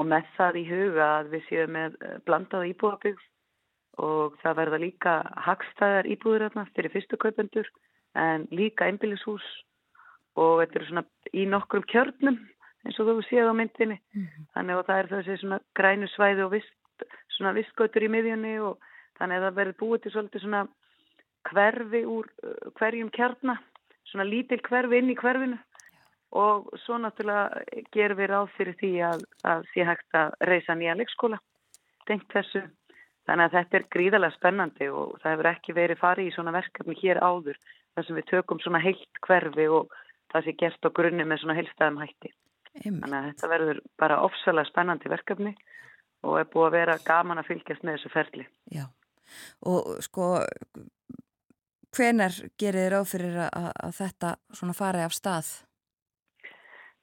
og með það í huga að við séum með eh, blandaða íbúðabygg og það verða líka hagstæðar íbúður fyrir fyrstu kaupendur en líka einbílishús og þetta eru svona í nokkrum kjörnum eins og þú séð á myndinni. Mm -hmm. Þannig að það er þessi svona grænu svæði og vist, svona vistgötur í miðjunni og þannig að það verður búið til svolítið svona hverfi úr uh, hverjum kjarnar, svona lítil hverfi inn í hverfinu og svo náttúrulega gerum við ráð fyrir því að, að sé hægt að reysa nýja leikskóla tengt þessu. Þannig að þetta er gríðarlega spennandi og það hefur ekki verið farið í svona verkefni hér áður þar sem við tökum svona heilt hverfi og það sé gert á grunni með svona heilstæðum hætti. Einmitt. Þannig að þetta verður bara ofsalega spennandi verkefni og er búið að vera gaman að fylgjast með þessu ferli. Já, og sko hvenar gerir þið ráð fyrir að, að þetta svona farið af stað?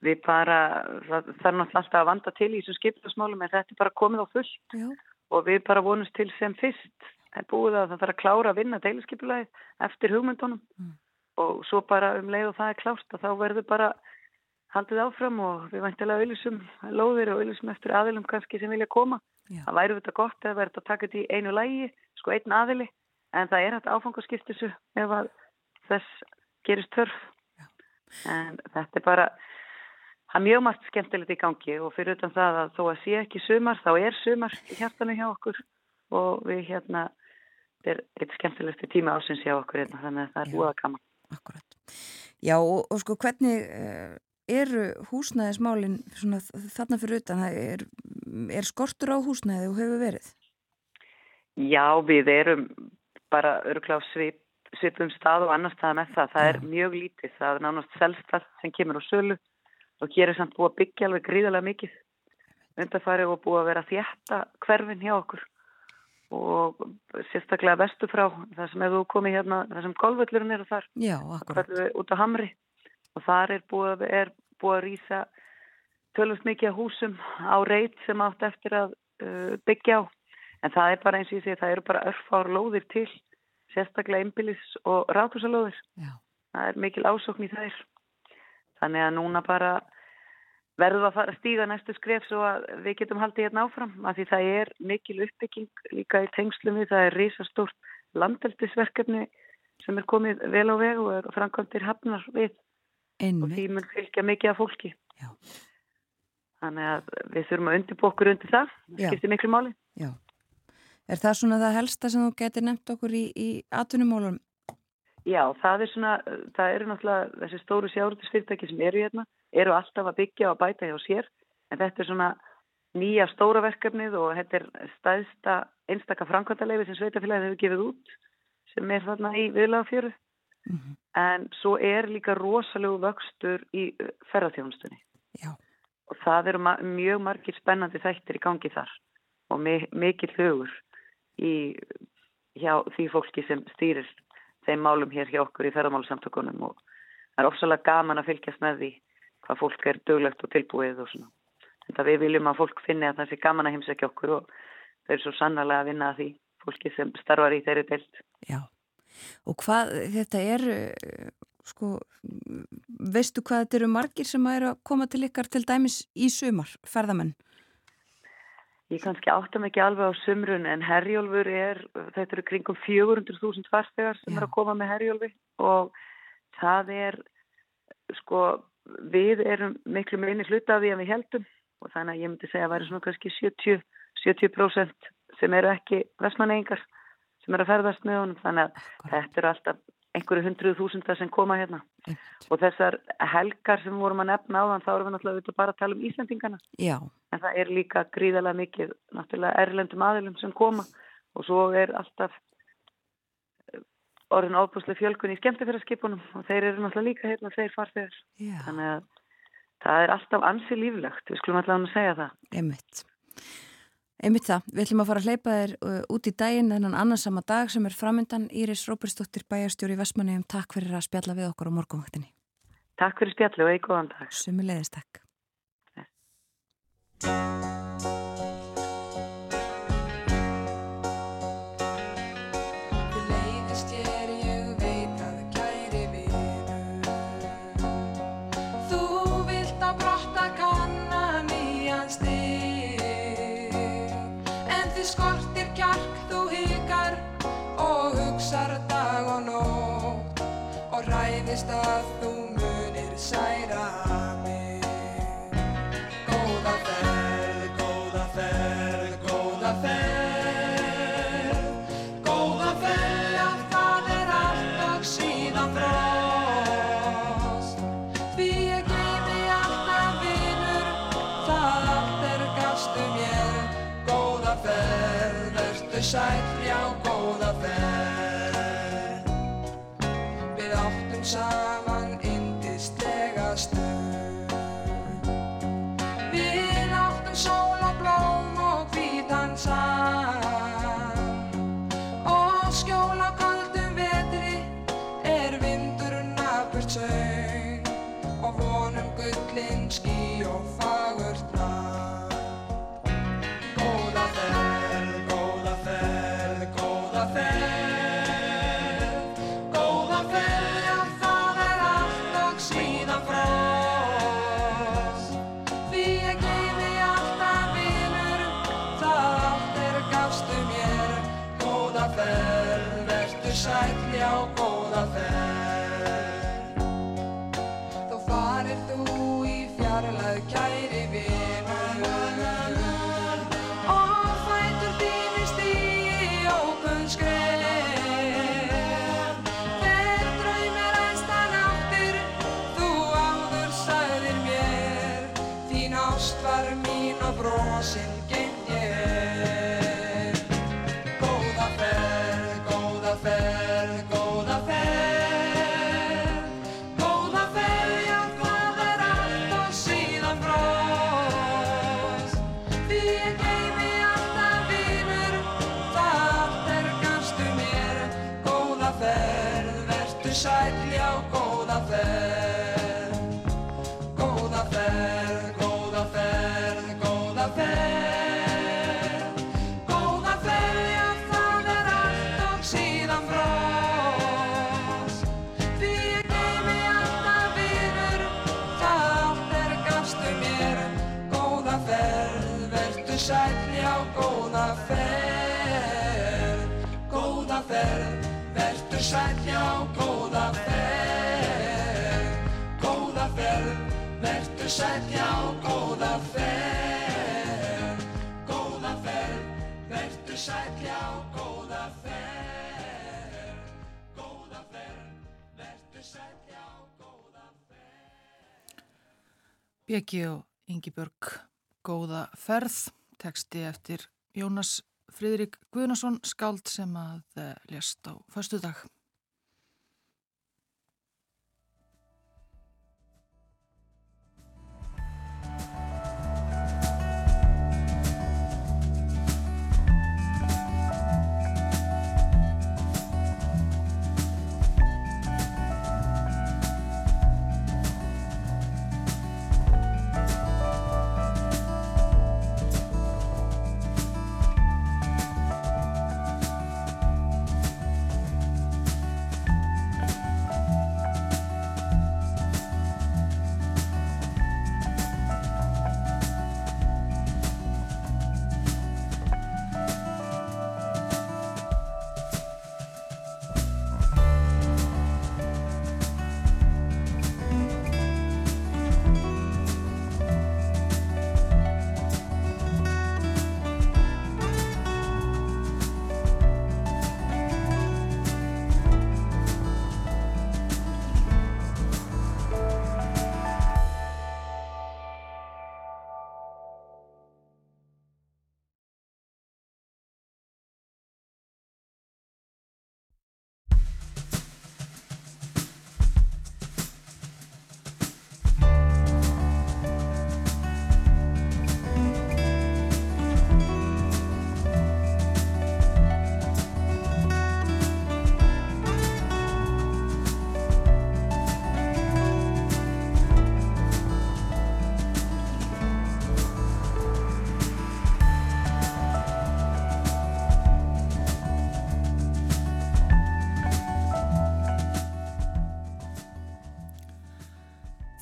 við bara, það, það er náttúrulega alltaf að vanda til í þessum skiptasmálum en þetta er bara komið á fullt Já. og við bara vonumst til sem fyrst er búið að það þarf að klára að vinna deiliskeipulagið eftir hugmyndunum mm. Og svo bara um leið og það er klárt og þá verður bara haldið áfram og við væntilega auðvilsum lóðir og auðvilsum eftir aðilum kannski sem vilja koma. Já. Það væri þetta gott að verða að taka þetta í einu lægi, sko einn aðili en það er hægt áfangaskiptisu ef að þess gerist törf. Já. En þetta er bara Það er mjög margt skemmtilegt í gangi og fyrir utan það að þó að sé ekki sumar, þá er sumar í hjartanu hjá okkur og við hérna, þetta er eitt skemmtilegt tíma ásins hjá okkur hérna, þannig að það er kama. Akkurat. Já og, og sko hvernig uh, eru húsnæðismálinn þarna fyrir utan, er, er skortur á húsnæði og hefur verið? Já, við erum bara örgláð svip, svipum stað og annar stað með það. Það Já. er mjög lítið, það er nánast selstað sem kemur á sölu og hér er samt búið að byggja alveg gríðarlega mikið undarfari og búið að vera þjætta hverfin hjá okkur og sérstaklega vestu frá þar sem hefur komið hérna, þar sem golvöllurinn er og þar, Já, út á Hamri. Og þar er búið, er búið að rýsa tölvist mikið húsum á reit sem átt eftir að uh, byggja á. En það er bara eins og ég segi, það eru bara örfár lóðir til, sérstaklega einbilis og rátusalóðir það er mikil ásókn í þær. Þannig að núna bara verðum að fara að stíga næstu skref svo að við getum haldið hérna áfram af því það er mikil uppbygging líka í tengslum við, það er risastórt landeldisverkefni sem er komið vel á veg og framkvæmdir hafnar við Einmitt. og því mun fylgja mikið af fólki. Já. Þannig að við þurfum að undirbú okkur undir það, það skiptir miklu máli. Já. Er það svona það helsta sem þú getur nefnt okkur í, í atvinnumólum Já, það er svona, það eru náttúrulega þessi stóru sjárundisfyrirtæki sem eru hérna, eru alltaf að byggja og bæta hjá sér, en þetta er svona nýja stóra verkefnið og þetta er staðsta einstaka framkvæmdaleifi sem Sveitafélagið hefur gefið út, sem er þarna í viðlagafjöru, mm -hmm. en svo er líka rosalegu vöxtur í ferðarþjónustunni. Já. Og það eru ma mjög margir spennandi þættir í gangi þar og mikið hugur í hjá því fólki sem stýrir þeim málum hér hjá okkur í ferðarmálusamtökunum og það er ofsalega gaman að fylgjast með því hvað fólk er döglegt og tilbúið og svona. Þetta við viljum að fólk finni að það sé gaman að heimsækja okkur og þau eru svo sannlega að vinna að því fólki sem starfar í þeirri deilt. Já, og hvað þetta er, sko, veistu hvað þetta eru margir sem eru að koma til ykkar til dæmis í sumar, ferðamenn? Ég kannski áttam ekki alveg á sumrun en herjólfur er, þetta eru kringum 400.000 farstegar sem Já. er að koma með herjólfi og það er, sko, við erum miklu minni hluta af því að við heldum og þannig að ég myndi segja að væri svona kannski 70%, 70 sem eru ekki vestmannengar sem eru að ferðast með honum þannig að Akkurat. þetta eru alltaf einhverju hundruð þúsundar sem koma hérna Eitt. og þessar helgar sem vorum að nefna á þann þá erum við náttúrulega bara að tala um Íslandingana Já. en það er líka gríðalega mikið náttúrulega erlendum aðilum sem koma og svo er alltaf orðin ábúslega fjölkun í skemmtifæraskipunum og þeir eru náttúrulega líka hérna þeir farþegar þannig að það er alltaf ansi líflegt við skulum alltaf að segja það Einmitt. Einmitt það, við ætlum að fara að hleypa þér uh, út í daginn þennan annarsama dag sem er framöndan Íris Róbersdóttir bæjarstjóri í Vestmanni um takk fyrir að spjalla við okkur á morgunvaktinni. Takk fyrir spjallu og eitthvað andag. Sumulegðist takk. Saman indislega stund. Við áttum sól og hvítan sand. Og skjól á kaldum vetri er vindurinn að burt söng. Sæll, já góða ferð Góða ferð, vertu sæll, já góða ferð Góða ferð, vertu sæll, já góða ferð Góða ferð, vertu sæll, já góða ferð. Bjegi og Ingibjörg góða ferð, teksti eftir Jónas Friðrik Guðnason skald sem að eh, lést á förstu dag.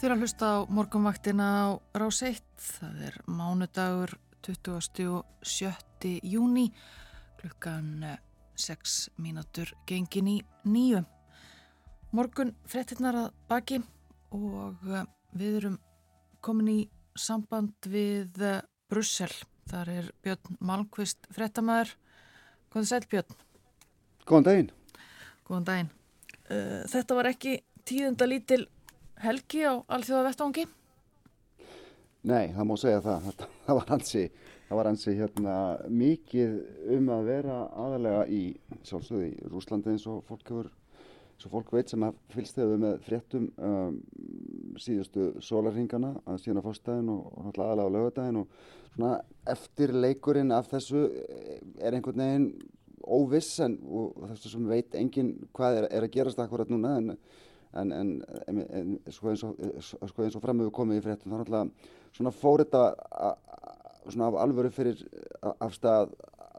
Er að hlusta á morgunvaktina á Rás 1. Það er mánudagur 27. júni klukkan 6 mínútur gengin í nýju. Morgun frettinnar að baki og eh, við erum komin í samband við eh, Brussel. Þar er Björn Malmqvist frettamæður. Góðið sæl Björn. Góðan daginn. Góðan daginn. Eh, Þetta var ekki tíðenda lítil helgi á alþjóða vettvangi. Nei, það má segja það. Þetta, það var hansi það var ansi hérna mikið um að vera aðalega í í Rúslandi eins og fólk hefur svo fólk veit sem að fylgst hefur með fréttum um, síðustu sólarhingana að síðan á fórstæðin og, og aðalega á lögadagin og svona eftir leikurinn af þessu er einhvern veginn óviss en þessu sem veit enginn hvað er, er að gerast akkurat núna en, en, en, en sko eins og, sko og framöfu komið í fréttum þá náttúrulega svona fór þetta svona af alvöru fyrir af stað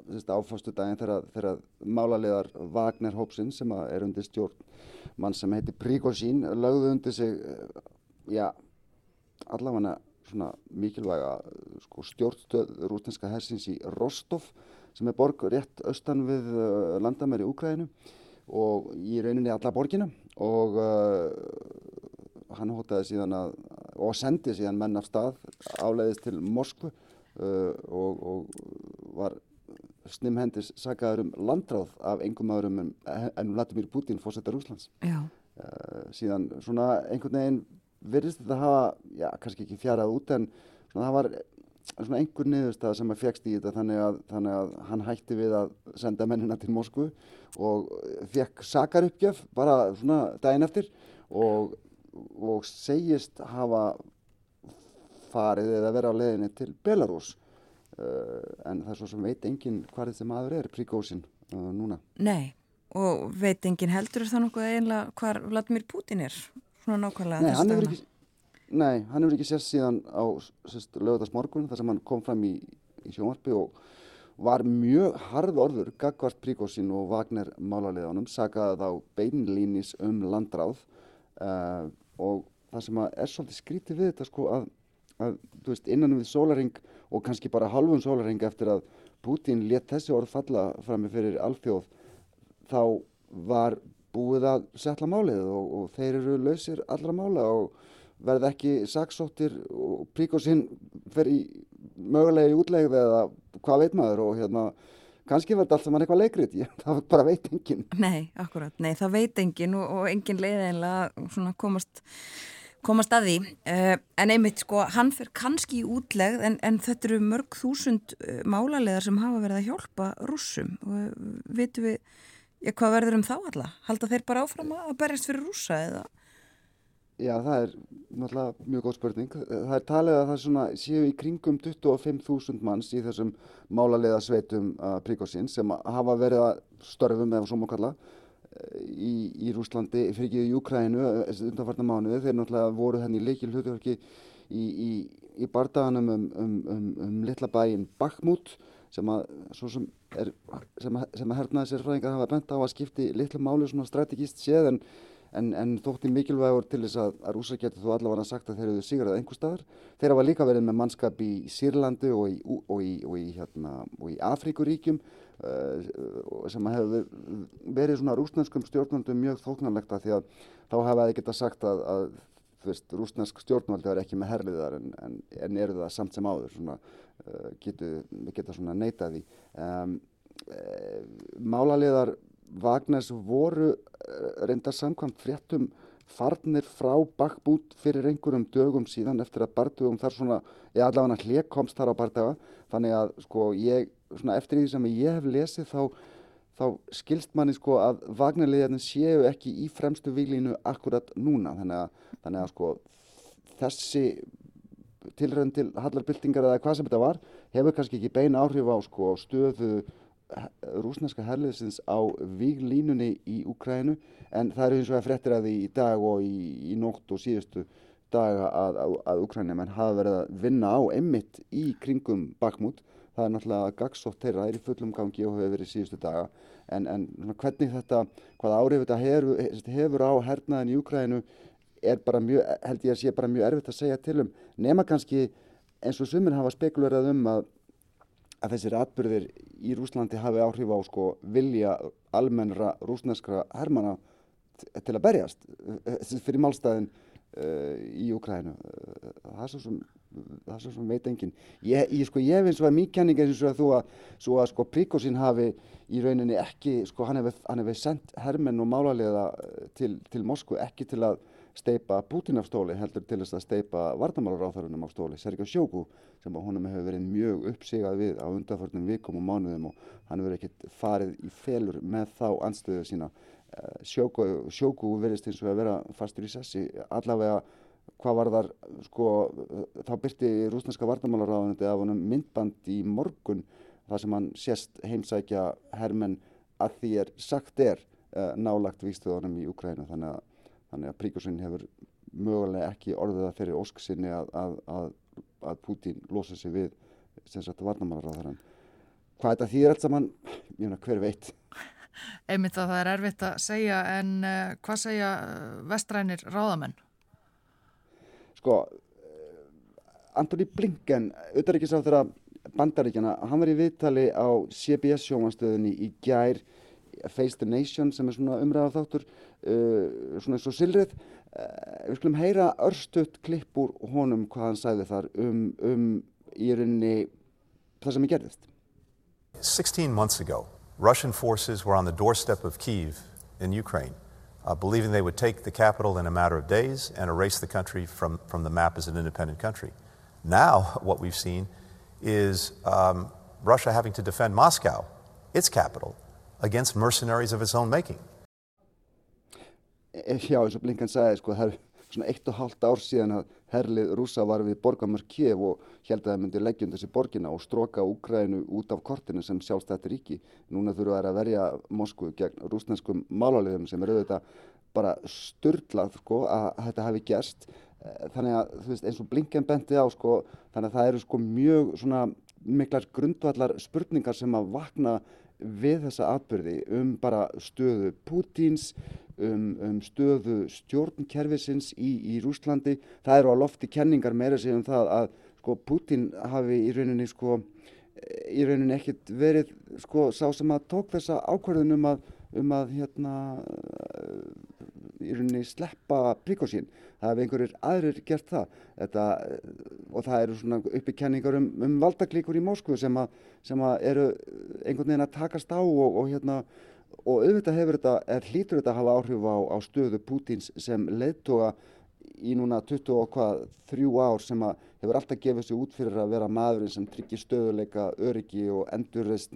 áfastu daginn þegar málaliðar Wagner Hópsinn sem er undir stjórn mann sem heitir Prigozhin lögðu undir sig eh, já, allavega svona mikilvæga sko, stjórnstöð rústinska hersins í Rostov sem er borg rétt austan við uh, landamæri Úkræðinu og í rauninni alla borgina og uh, hann hótaði síðan að og sendi síðan menn af stað áleiðist til Moskvu uh, og, og var snimhendis sagaður um landráð af engum öðrum en Vladimir Putin fórsetta Rúslands uh, síðan svona einhvern veginn virðist þetta hafa, já kannski ekki fjarað út en svona það var svona einhver niðurstað sem að fegst í þetta þannig að, þannig að hann hætti við að senda mennina til Moskvu og fekk sakaruppgjöf bara svona daginn eftir og, og segist hafa farið eða verið á leðinni til Belarus Uh, en það er svo sem veit enginn hvað þetta maður er, príkósin uh, núna. Nei, og veit enginn heldur það nokkuð einlega hvað Vladimir Putin er, svona nákvæmlega Nei, hann hefur ekki, nei, hann hefur ekki sérst síðan á lögadagsmorgun þar sem hann kom fram í, í sjónvarpi og var mjög harð orður gagvart príkósin og Wagner málaliðanum, sagaði þá beinlínis um landráð. Uh, og það sem er svolítið skrítið við þetta sko að, að veist, innan við sólaring og kannski bara halvun sólarheng eftir að Putin let þessi orð falla frammi fyrir alþjóð þá var búið að setla málið og, og þeir eru lausir allra mála og verð ekki saksóttir og príkosinn fer í mögulega í útlegð eða hvað veit maður og hérna kannski verður allt saman eitthvað leikrið, [laughs] það bara veit enginn. Nei, akkurat, nei það veit enginn og, og enginn leiði einlega komast komast að því, uh, en einmitt sko hann fyrir kannski í útlegð en, en þetta eru mörg þúsund uh, málalegar sem hafa verið að hjálpa rússum og uh, vitum við ja, hvað verður um þá alla? Halda þeir bara áfram að berjast fyrir rússa eða? Já, það er náttúrulega mjög góð spurning. Það er talið að það svona, séu í kringum 25.000 manns í þessum málalega sveitum príkosins sem hafa verið að störfum eða svo má kalla í, í Rúslandi, fyrir ekki í Júkrænu eh, undanfarnar mánuði, þeir náttúrulega voru henni leikil hlutverki í, í, í bardaganum um, um, um, um litla bæin Bakhmut sem að, sem er, sem að, sem að hernaði sér fræðingar hafa bent á að skipti litlu máli svona strategíst séð en En, en þótti mikilvægur til þess að, að rúsa getur þú allavega sagt að þeir eru sigrað einhver staðar. Þeir hafa líka verið með mannskap í Sýrlandi og í, og í, og í, hérna, í Afríkuríkjum uh, sem hefur verið svona rúsnenskum stjórnvöldum mjög þóknarlegt að því að þá hafa þeir geta sagt að, að veist, rúsnesk stjórnvöldi er ekki með herliðar en, en, en eru það samt sem áður, svona, uh, getu, geta svona neitað í. Um, uh, málaliðar Vagnars voru eh, reyndar samkvæmt fréttum farnir frá bakbút fyrir einhverjum dögum síðan eftir að bardugum þar svona, ég allavega hljeg komst þar á bardaga þannig að sko ég, svona eftir því sem ég hef lesið þá, þá skilst manni sko að Vagnarliðarnir séu ekki í fremstu výlínu akkurat núna. Þannig að, þannig að sko þessi tilrönd til hallarbyltingar eða hvað sem þetta var hefur kannski ekki beina áhrif á sko stöðu rúsneska herliðsins á víglínunni í Ukrænu en það eru eins og að frettir að því í dag og í, í nótt og síðustu daga að, að, að Ukrænum hafa verið að vinna á emmitt í kringum Bakmút það er náttúrulega gagsótt þeirra, það er í fullum gangi og hefur verið síðustu daga. En, en hvernig þetta, hvað árið þetta hefur, hefur á hernaðin í Ukrænu er bara mjög, held ég að sé bara mjög erfitt að segja til um nema kannski eins og sumir hafa spekulerað um að að þessir atbyrðir í Rúslandi hafi áhrif á sko vilja almennra rúsneskra hermana til að berjast eh, fyrir málstæðin uh, í Ukrænu það er svo sem sem veit engin ég, ég, sko, ég hef eins og að mýkjanning eins og að þú að, að sko Príkosín hafi í rauninni ekki, sko hann hefði hef sendt hermenn og málarlega til, til Moskvu ekki til að steipa Putin af stóli heldur til þess að steipa vartamálaráþarunum af stóli, Sergio Sjóku sem að honum hefur verið mjög uppsigað við á undanförnum vikum og mánuðum og hann verið ekkert farið í felur með þá anstöðu sína. Eh, Sjóku, Sjóku verist eins og að vera fastur í sessi, allavega hvað var þar, sko, þá byrti rúsneska vartamálaráðundi af honum myndband í morgun þar sem hann sést heimsækja hermenn að því er sagt er uh, nálagt výstuðunum í Ukrænu þannig að þannig að Príkosin hefur mögulega ekki orðið það fyrir ósk sinni að, að, að, að Putin losa sig við sem sagt varnamálaráðarann. Hvað þetta þýðir allt saman, ég meina hver veit. [laughs] Einmitt að það er erfitt að segja en uh, hvað segja uh, vestrænir ráðamenn? Sko, uh, Antoni Blinken, auðvitaðrikiðsáþur að bandaríkjana, hann var í viðtali á CBS sjómanstöðunni í gær Face the Nation sem er svona umræðar þáttur uh, svona eins og silrið uh, við skulum heyra örstuðt klipp úr honum hvað hann sæði þar um, um í rauninni það sem er gerðist 16 months ago Russian forces were on the doorstep of Kiev in Ukraine uh, believing they would take the capital in a matter of days and erase the country from, from the map as an independent country. Now [laughs] what we've seen is um, Russia having to defend Moscow, its capital, against mercenaries of its own making. Já, eins og Blinkan sagði, sko, það er svona eitt og halvt ár síðan að herlið rúsa var við borgamörk Kiev og held að það myndi leggjum þessi borgina og stróka Úkrænu út af kortinu sem sjálfstætti ríki. Núna þurfa þær að verja Moskvu gegn rúsneskum málarliðum sem er auðvitað bara störtlað sko, að þetta hafi gerst. Eh, þannig að veist eins og Blinken benti á sko, þannig að það eru sko mjög svona miklar grundvallar spurningar sem að vakna við þessa atbyrði um bara stöðu Pútins, um, um stöðu stjórnkerfisins í, í Rúslandi. Það eru á lofti kenningar meira sig um það að sko, Pútin hafi í rauninni, sko, í rauninni ekkert verið sko, sá sem að tók þessa ákverðin um að, um að hérna, í rauninni sleppa príkosín. Það hefur einhverjir aðrir gert það Þetta, og það eru svona uppi kenningar um, um valdaklíkur í Moskvu sem, a, sem að eru einhvern veginn að takast á og, og hérna og auðvitað hefur þetta, er hlítur þetta að hafa áhrif á, á stöðu Pútins sem leittóa í núna 23 ár sem hefur alltaf gefið sér út fyrir að vera maðurinn sem tryggir stöðuleika, öryggi og endurreist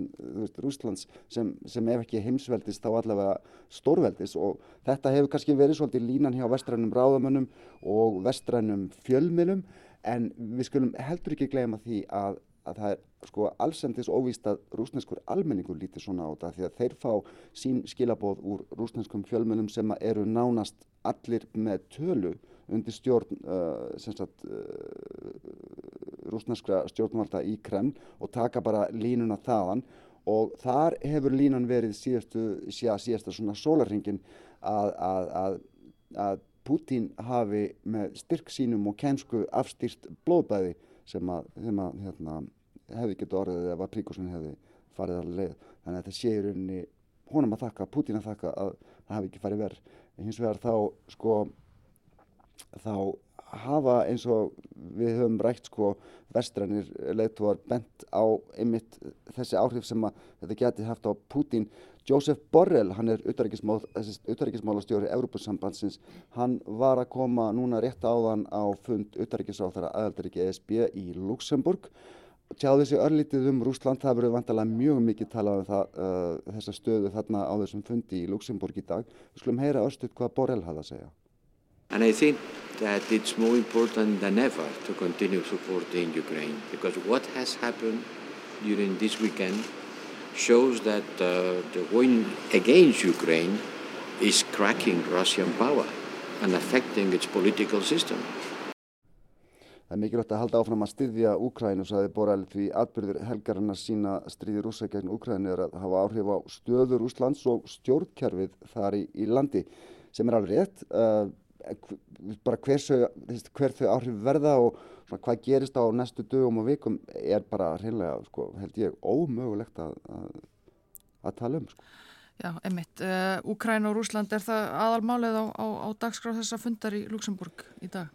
Rúslands sem, sem ef ekki heimsveldist þá allavega stórveldis. Og þetta hefur kannski verið svolítið línan hjá vestrænum ráðamönnum og vestrænum fjölmilum en við skulum heldur ekki gleyma því að, að það er sko allsendis óvíst að rúsneskur almenningur lítir svona á þetta því að þeir fá sín skilabóð úr rúsneskum fjölmilum sem eru nánast allir með tölu undir stjórn uh, sagt, uh, rúsneskra stjórnvalda í Kreml og taka bara línuna þaðan og þar hefur línan verið síðastu, síða, síðasta svona sólarringin að, að, að, að Putin hafi með styrk sínum og kensku afstýrt blóðbæði sem að hérna, hefði getur orðið ef að Príkosin hefði farið að leið. Þannig að þetta sé í rauninni honum að þakka, Putin að þakka að það hafi ekki farið verð. Hins vegar þá sko þá hafa eins og við höfum rægt sko vestrænir leittóar bent á einmitt þessi áhrif sem að þetta geti haft á Putin. Joseph Borrell, hann er utarrikismálastjóri Európusambandsins, hann var að koma núna rétt áðan á fund utarrikisáþara aðaldaríki ESB í Luxemburg. Tjáðu þessi örlítið um Rúsland, það verður vantilega mjög mikið talað um það, uh, þessa stöðu þarna á þessum fundi í Luxemburg í dag. Við skulum heyra örstuðt hvað Borrell hafði að segja. And I think that it's more important than ever to continue supporting Ukraine because what has happened during this weekend shows that uh, the win against Ukraine is cracking Russian power and affecting its political system. Það er mikilvægt að halda áfram að styðja Úkrænu, saði Borrell, því atbyrður helgarinn að sína stríði rúsa gegn Úkrænu er að hafa áhrif á stöður Úslands og stjórnkerfið þar í, í landi sem er alveg rétt. Uh, bara hversu, hver þau áhrif verða og hvað gerist á næstu dögum og vikum er bara reynilega, sko, held ég, ómögulegt að, að, að tala um. Sko. Já, einmitt. Uh, Úkræn og Rúsland, er það aðalmálið á, á, á dagskráð þessa fundar í Luxemburg í dag?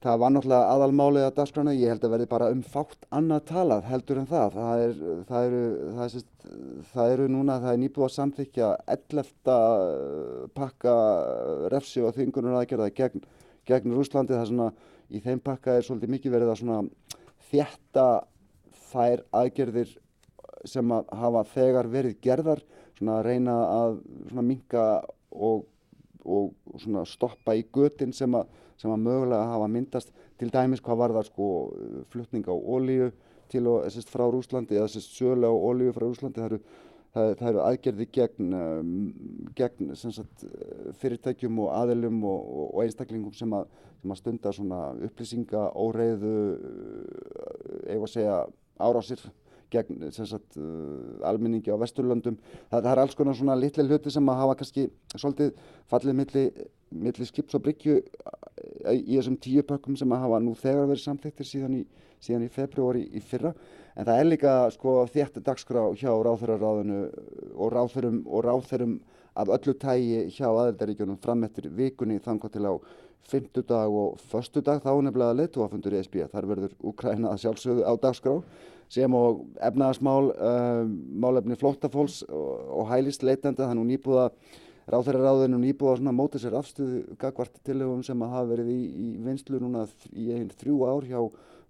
Það var náttúrulega aðalmálið að dagskrána, ég held að verði bara um fátt annað talað heldur en það. Það, er, það, eru, það, er, sérst, það eru núna, það er nýbúið að samþykja 11. pakka refsi og þingunar aðgerða gegn, gegn Rúslandi það er svona í þeim pakka er svolítið mikið verið að svona þjætta þær aðgerðir sem að hafa þegar verið gerðar svona að reyna að svona minka og, og svona stoppa í götin sem að, sem að mögulega hafa myndast til dæmis hvað var það sko flutning á ólíu til og sérst frá Rúslandi eða sérst sölu á ólíu frá Rúslandi það eru, það, það eru aðgerði gegn, um, gegn sagt, fyrirtækjum og aðilum og, og, einstaklingum sem að, sem að stunda svona upplýsinga, óreiðu, eða að segja árásir gegn sagt, uh, almenningi á Vesturlöndum. Það, það er alls konar svona litli hluti sem að hafa kannski svolítið fallið milli, milli skips og bryggju uh, í þessum tíu pökkum sem að hafa nú þegar verið samþektir síðan í, síðan í februari í fyrra. En það er líka sko þétti dagskrá hjá ráþurarráðinu og ráþurum og ráþurum af öllu tægi hjá aðeldaríkjunum fram eftir vikunni þangar til á fymtudag og förstudag þá nefnilega leituafundur í SB. Þar verður Ukræna að sjálfsögðu á dagskrá sem og efnaðasmál, uh, málefni flóttafólks og, og hælist leitenda þannig að nýbúða ráþæraráðinu nýbúða að móta sér afstöðu gagvart tilögum sem að hafa verið í, í vinslu núna í einn þrjú ár hjá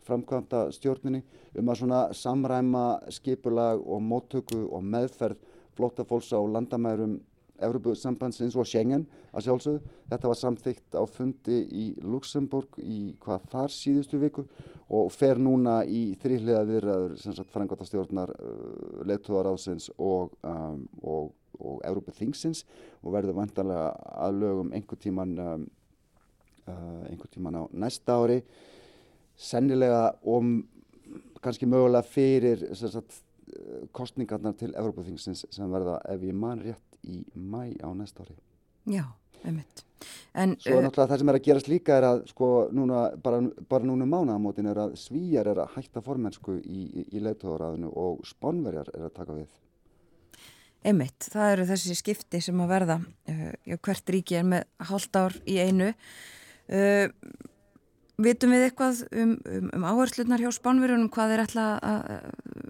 framkvæmta stjórninni um að svona samræma skipulag og móttöku og meðferð flóttafólks á landamærum Európusambandsins og Schengen að sjálfsögðu. Þetta var samþygt á fundi í Luxemburg í hvað þar síðustu viku og fer núna í þrýhliða viðræður frangotastjórnar uh, leittóðaráðsins og, um, og, og Európa Þingsins og verður vantanlega að lögum einhver tíman, um, uh, einhver tíman á næsta ári. Sennilega og kannski mögulega fyrir sagt, kostningarnar til Európa Þingsins sem verða ef ég man rétt í mæ á næsta ári. Já, einmitt. En, Svo uh, náttúrulega það sem er að gerast líka er að sko núna, bara, bara núna um mánagamótin er að svíjar er að hætta formensku í, í, í leittóðaræðinu og spánverjar er að taka við. Einmitt, það eru þessi skipti sem að verða, uh, hvert ríki er með hálft ár í einu. Uh, vitum við eitthvað um, um, um áherslunar hjá spánverjunum, hvað er alltaf að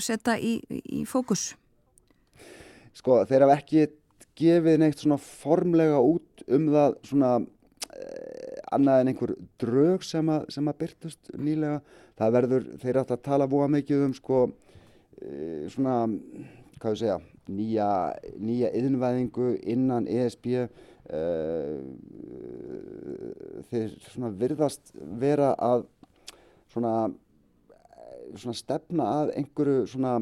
setja í, í fókus? Sko þeir hafa ekki gefið neitt svona formlega út um það svona eh, annað en einhver drög sem að, sem að byrtust nýlega. Það verður, þeir átt að tala búa mikið um sko eh, svona, hvað ég segja, nýja, nýja yðinvæðingu innan ESB. Eh, þeir svona virðast vera að svona, svona stefna að einhverju svona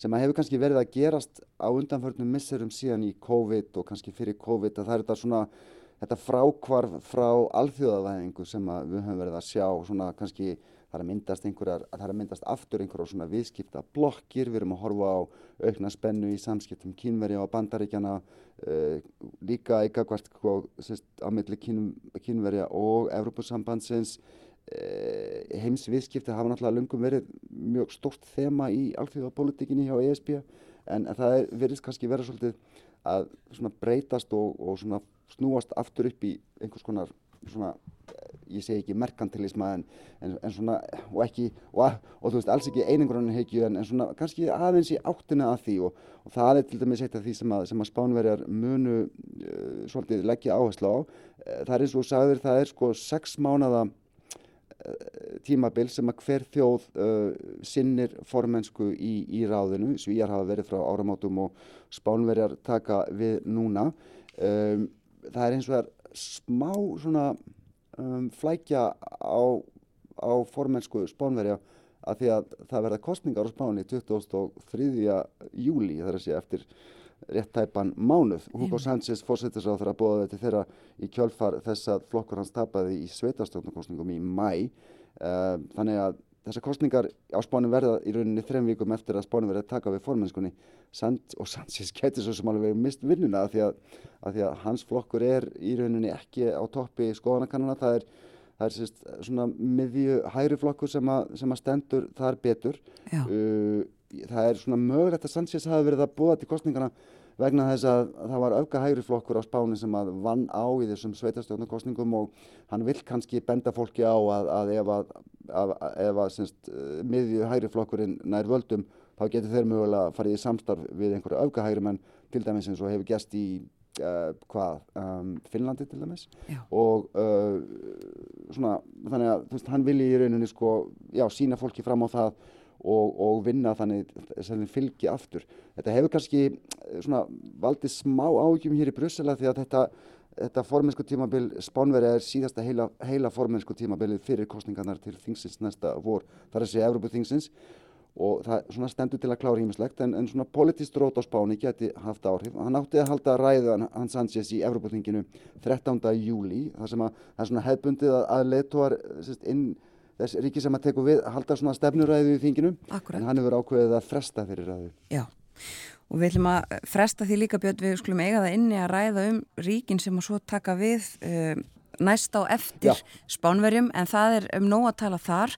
sem að hefur kannski verið að gerast á undanförnum misserum síðan í COVID og kannski fyrir COVID að það er þetta svona þetta frákvarf frá alþjóðavæðingu sem við höfum verið að sjá svona kannski það er að myndast einhverjar, það er að myndast aftur einhverjar svona viðskipta blokkir, við erum að horfa á aukna spennu í samskiptum kínverja og bandaríkjana uh, líka eitthvað sko, á milli kín, kínverja og Evrópusambandsins. Eh, heimsviðskipti hafa náttúrulega lungum verið mjög stórt þema í alþjóðapolitikinni hjá ESB en, en það verðist kannski vera svolítið að breytast og, og snúast aftur upp í einhvers konar svona, ég segi ekki merkantilisma en, en, en svona og ekki, og, og þú veist alls ekki einingurinn heikju en svona kannski aðeins í áttina að því og, og það er til dæmis eitt af því sem að, sem að spánverjar munu uh, svolítið leggja áherslu á. Það er eins og sagður það er sko sex mánada tímabil sem að hver þjóð uh, sinnir formensku í, í ráðinu, svíjar hafa verið frá áramótum og spánverjar taka við núna um, það er eins og það er smá svona um, flækja á, á formensku spánverja að því að það verða kostningar á spáni 23. júli þar að sé eftir rétt tæpan mánuð. Hugo Sánchez fórsettisráður að bóða þetta þeirra í kjölfar þess að flokkur hans tapaði í sveitastjórnarkostningum í mæ. Uh, þannig að þessar kostningar á spánum verða í rauninni þrem vikum eftir að spánum verða að taka við formennskunni Sant, og Sánchez getur svo sem alveg mist vinnuna af því, því að hans flokkur er í rauninni ekki á toppi skoðanakannana. Það er, það er sérst, svona miðju hægri flokkur sem að, sem að stendur þar betur. Uh, það er svona mögulegt að Sanchez hafi verið að búa til kostningana vegna þess að það var auka hægri flokkur á spáni sem að vann á í þessum sveitastjórnarkostningum og hann vil kannski benda fólki á að, að ef að, að, að semst, miðju hægri flokkurinn nær völdum þá getur þeir mögulega farið í samstarf við einhverju auka hægri menn til dæmis eins og hefur gæst í uh, hvað, um, Finnlandi til dæmis Já. og uh, svona, þannig að veist, hann vilji í rauninni sko, já, sína fólki fram á það og, og vinna þannig sem fylgi aftur. Þetta hefur kannski eh, svona valdið smá áhugjum hér í Brussela því að þetta Þetta formensku tímabil Spánveri er síðasta heila, heila formensku tímabilið fyrir kostningarnar til þingsins næsta vor. Það er að segja Európa þingsins og það stendur til að klára hímislegt en, en svona politist rót á Spáni geti haft áhrif. Hann átti að halda ræðan hans Sanchez í Európa þinginu 13. júli þar sem að það er svona hefbundið að, að leituar inn þess ríki sem að teku við halda svona stefnuræðu í þinginu Akkurat. en hann hefur ákveðið að fresta fyrir ræðu. Já. Og við ætlum að fresta því líka björn við skulum eiga það inni að ræða um ríkin sem að svo taka við uh, næst á eftir Já. spánverjum en það er um nóg að tala þar.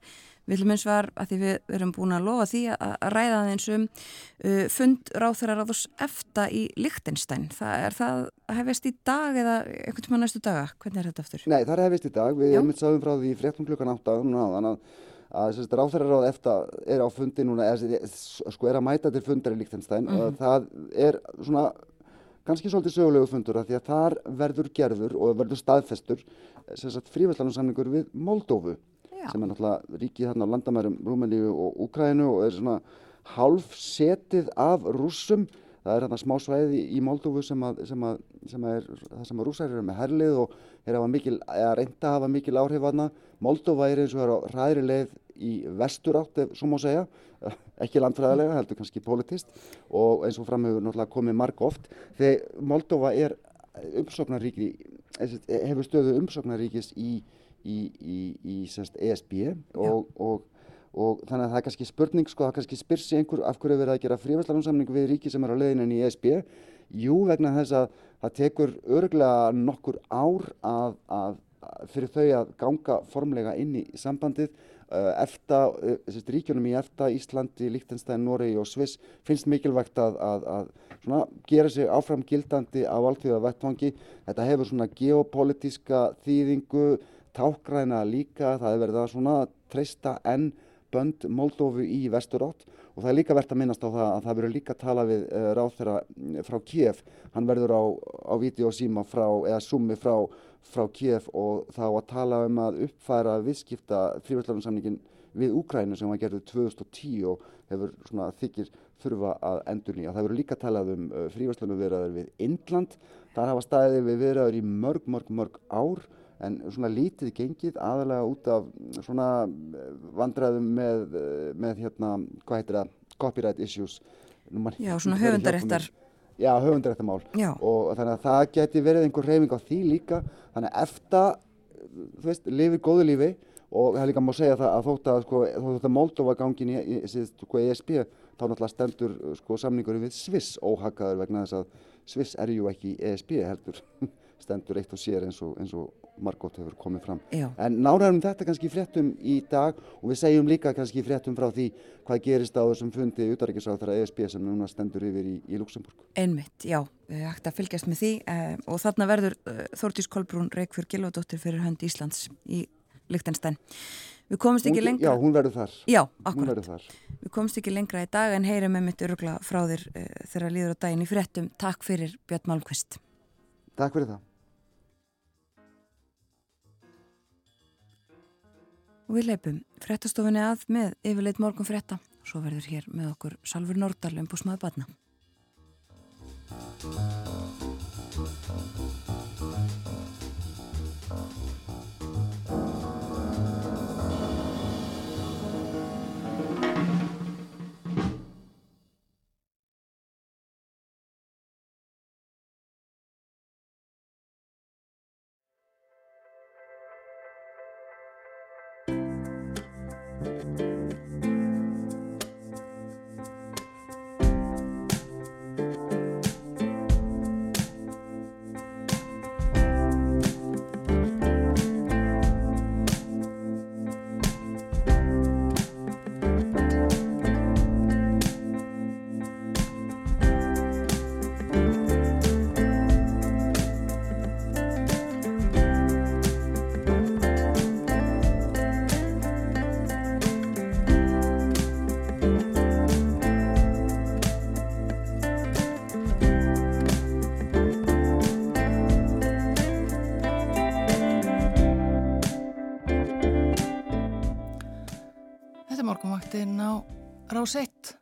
Við ætlum eins var að því við erum búin að lofa því að að ræða þeins um uh, fund ráþæraráðus eftir í Lichtenstein. Það er það að hefist í dag eða einhvern tíma næstu daga? Hvernig er þetta aftur? Nei, það er hefist í dag. Við mitt sáðum frá því fréttum klukkan 8 núna áðan að, að sérst, ráþæraráð eftir er á fundi núna, eða, sko er að mæta til fundar í Lichtenstein og það er svona kannski svolítið sögulegu fundur að því að þar verður gerður og verður staðfestur frívæslanarsamningur við Moldófu Já. sem er náttúrulega ríkið þarna á landamærum Rúmeníu og Úkrænu og er svona hálf setið af rússum. Það er þarna smá svæði í Moldófu sem að, sem að, sem að er það sem að rússar eru með herlið og er að reynda að hafa mikil áhrif þarna. Moldófa er eins og er á ræðri leið í vestur átt, svo má segja. [laughs] Ekki landfræðilega, heldur kannski politist og eins og framhefur náttúrulega komið marg oft. Þegar Moldófa er umsóknaríki hefur stöðu umsóknaríkis í í, í, í semst, ESB og, og, og þannig að það er kannski spurning sko, það kannski spyr sig einhver af hverju er verið að gera frívæslarumsamningu við ríki sem er á leiðinu í ESB jú vegna þess að það tekur örglega nokkur ár að, að, fyrir þau að ganga formlega inn í sambandið. Uh, EFTA, uh, sérst, ríkjunum í EFTA, Íslandi, Líktenstein, Noregi og Sviss finnst mikilvægt að, að, að svona, gera sig áfram gildandi á alltíða vettvangi. Þetta hefur svona geopolítiska þýðingu, tákgræna líka, það er verið að svona treysta enn bönd Moldófu í vesturátt. Og það er líka verðt að minnast á það að það verður líka tala við uh, ráþeira frá Kiev, hann verður á, á videosíma frá, eða summi frá, frá Kiev og þá að tala um að uppfæra viðskipta frívæslarumsamningin við Úkrænu sem var gerðið 2010 og hefur svona þykir þurfa að endur nýja. Það verður líka talað um uh, frívæslarnum viðræður við Indland, þar hafa staðið við viðræður í mörg, mörg, mörg ár en svona lítið gengið aðalega út af svona vandræðum með, með hérna, hvað heitir það, copyright issues. Nú, Já, svona höfundaréttar. Já, höfundaréttamál. Og þannig að það geti verið einhver reyfing á því líka. Þannig að eftir, þú veist, lifir góðu lífi og það líka má segja það að þótt að, sko, þótt að Moldova gangin í, í, í sko, ESB, þá náttúrulega stendur sko, samningurinn við Sviss óhaggaður vegna þess að Sviss er ju ekki í ESB heldur [laughs] stendur eitt og sér eins og, eins og margótt hefur komið fram. Já. En náraðum þetta kannski fréttum í dag og við segjum líka kannski fréttum frá því hvað gerist á þessum fundi utaríkisáþara ESB sem núna stendur yfir í, í Luxemburg. Einmitt, já, við hægt að fylgjast með því eh, og þarna verður eh, Þórtís Kolbrún Reykjörg Gilvardóttir fyrir hönd Íslands í Lichtenstein. Við komumst ekki Hún- lengra. Já, hún verður þar. Já, Hún akkurat. verður þar. Við komumst ekki lengra í dag en heyrum með mitt örugla frá þér uh, þegar líður á daginn í fréttum. Takk fyrir Björn Malmqvist. Takk fyrir það. Og við leipum fréttastofunni að með yfirleitt morgun frétta. Svo verður hér með okkur Salfur Nordal um búsmaður batna. Rás 1.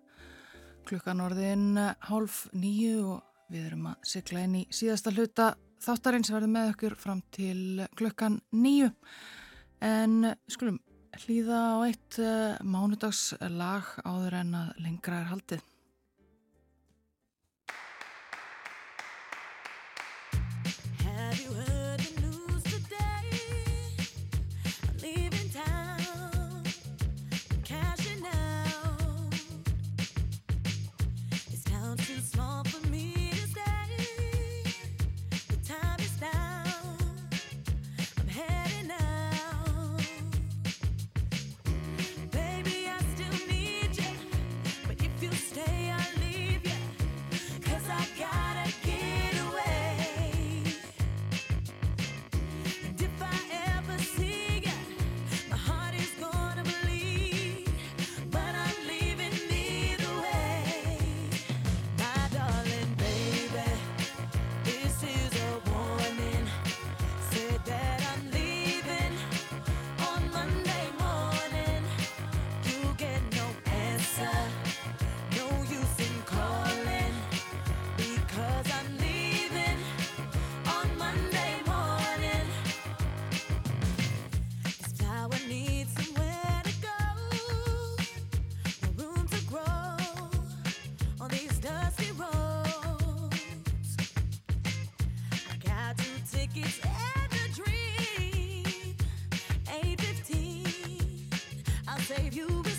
Klukkan orðin hálf nýju og við erum að sykla inn í síðasta hluta þáttarins verðum með okkur fram til klukkan nýju. En skulum hlýða á eitt uh, mánudags lag áður en að lengra er haldið. save you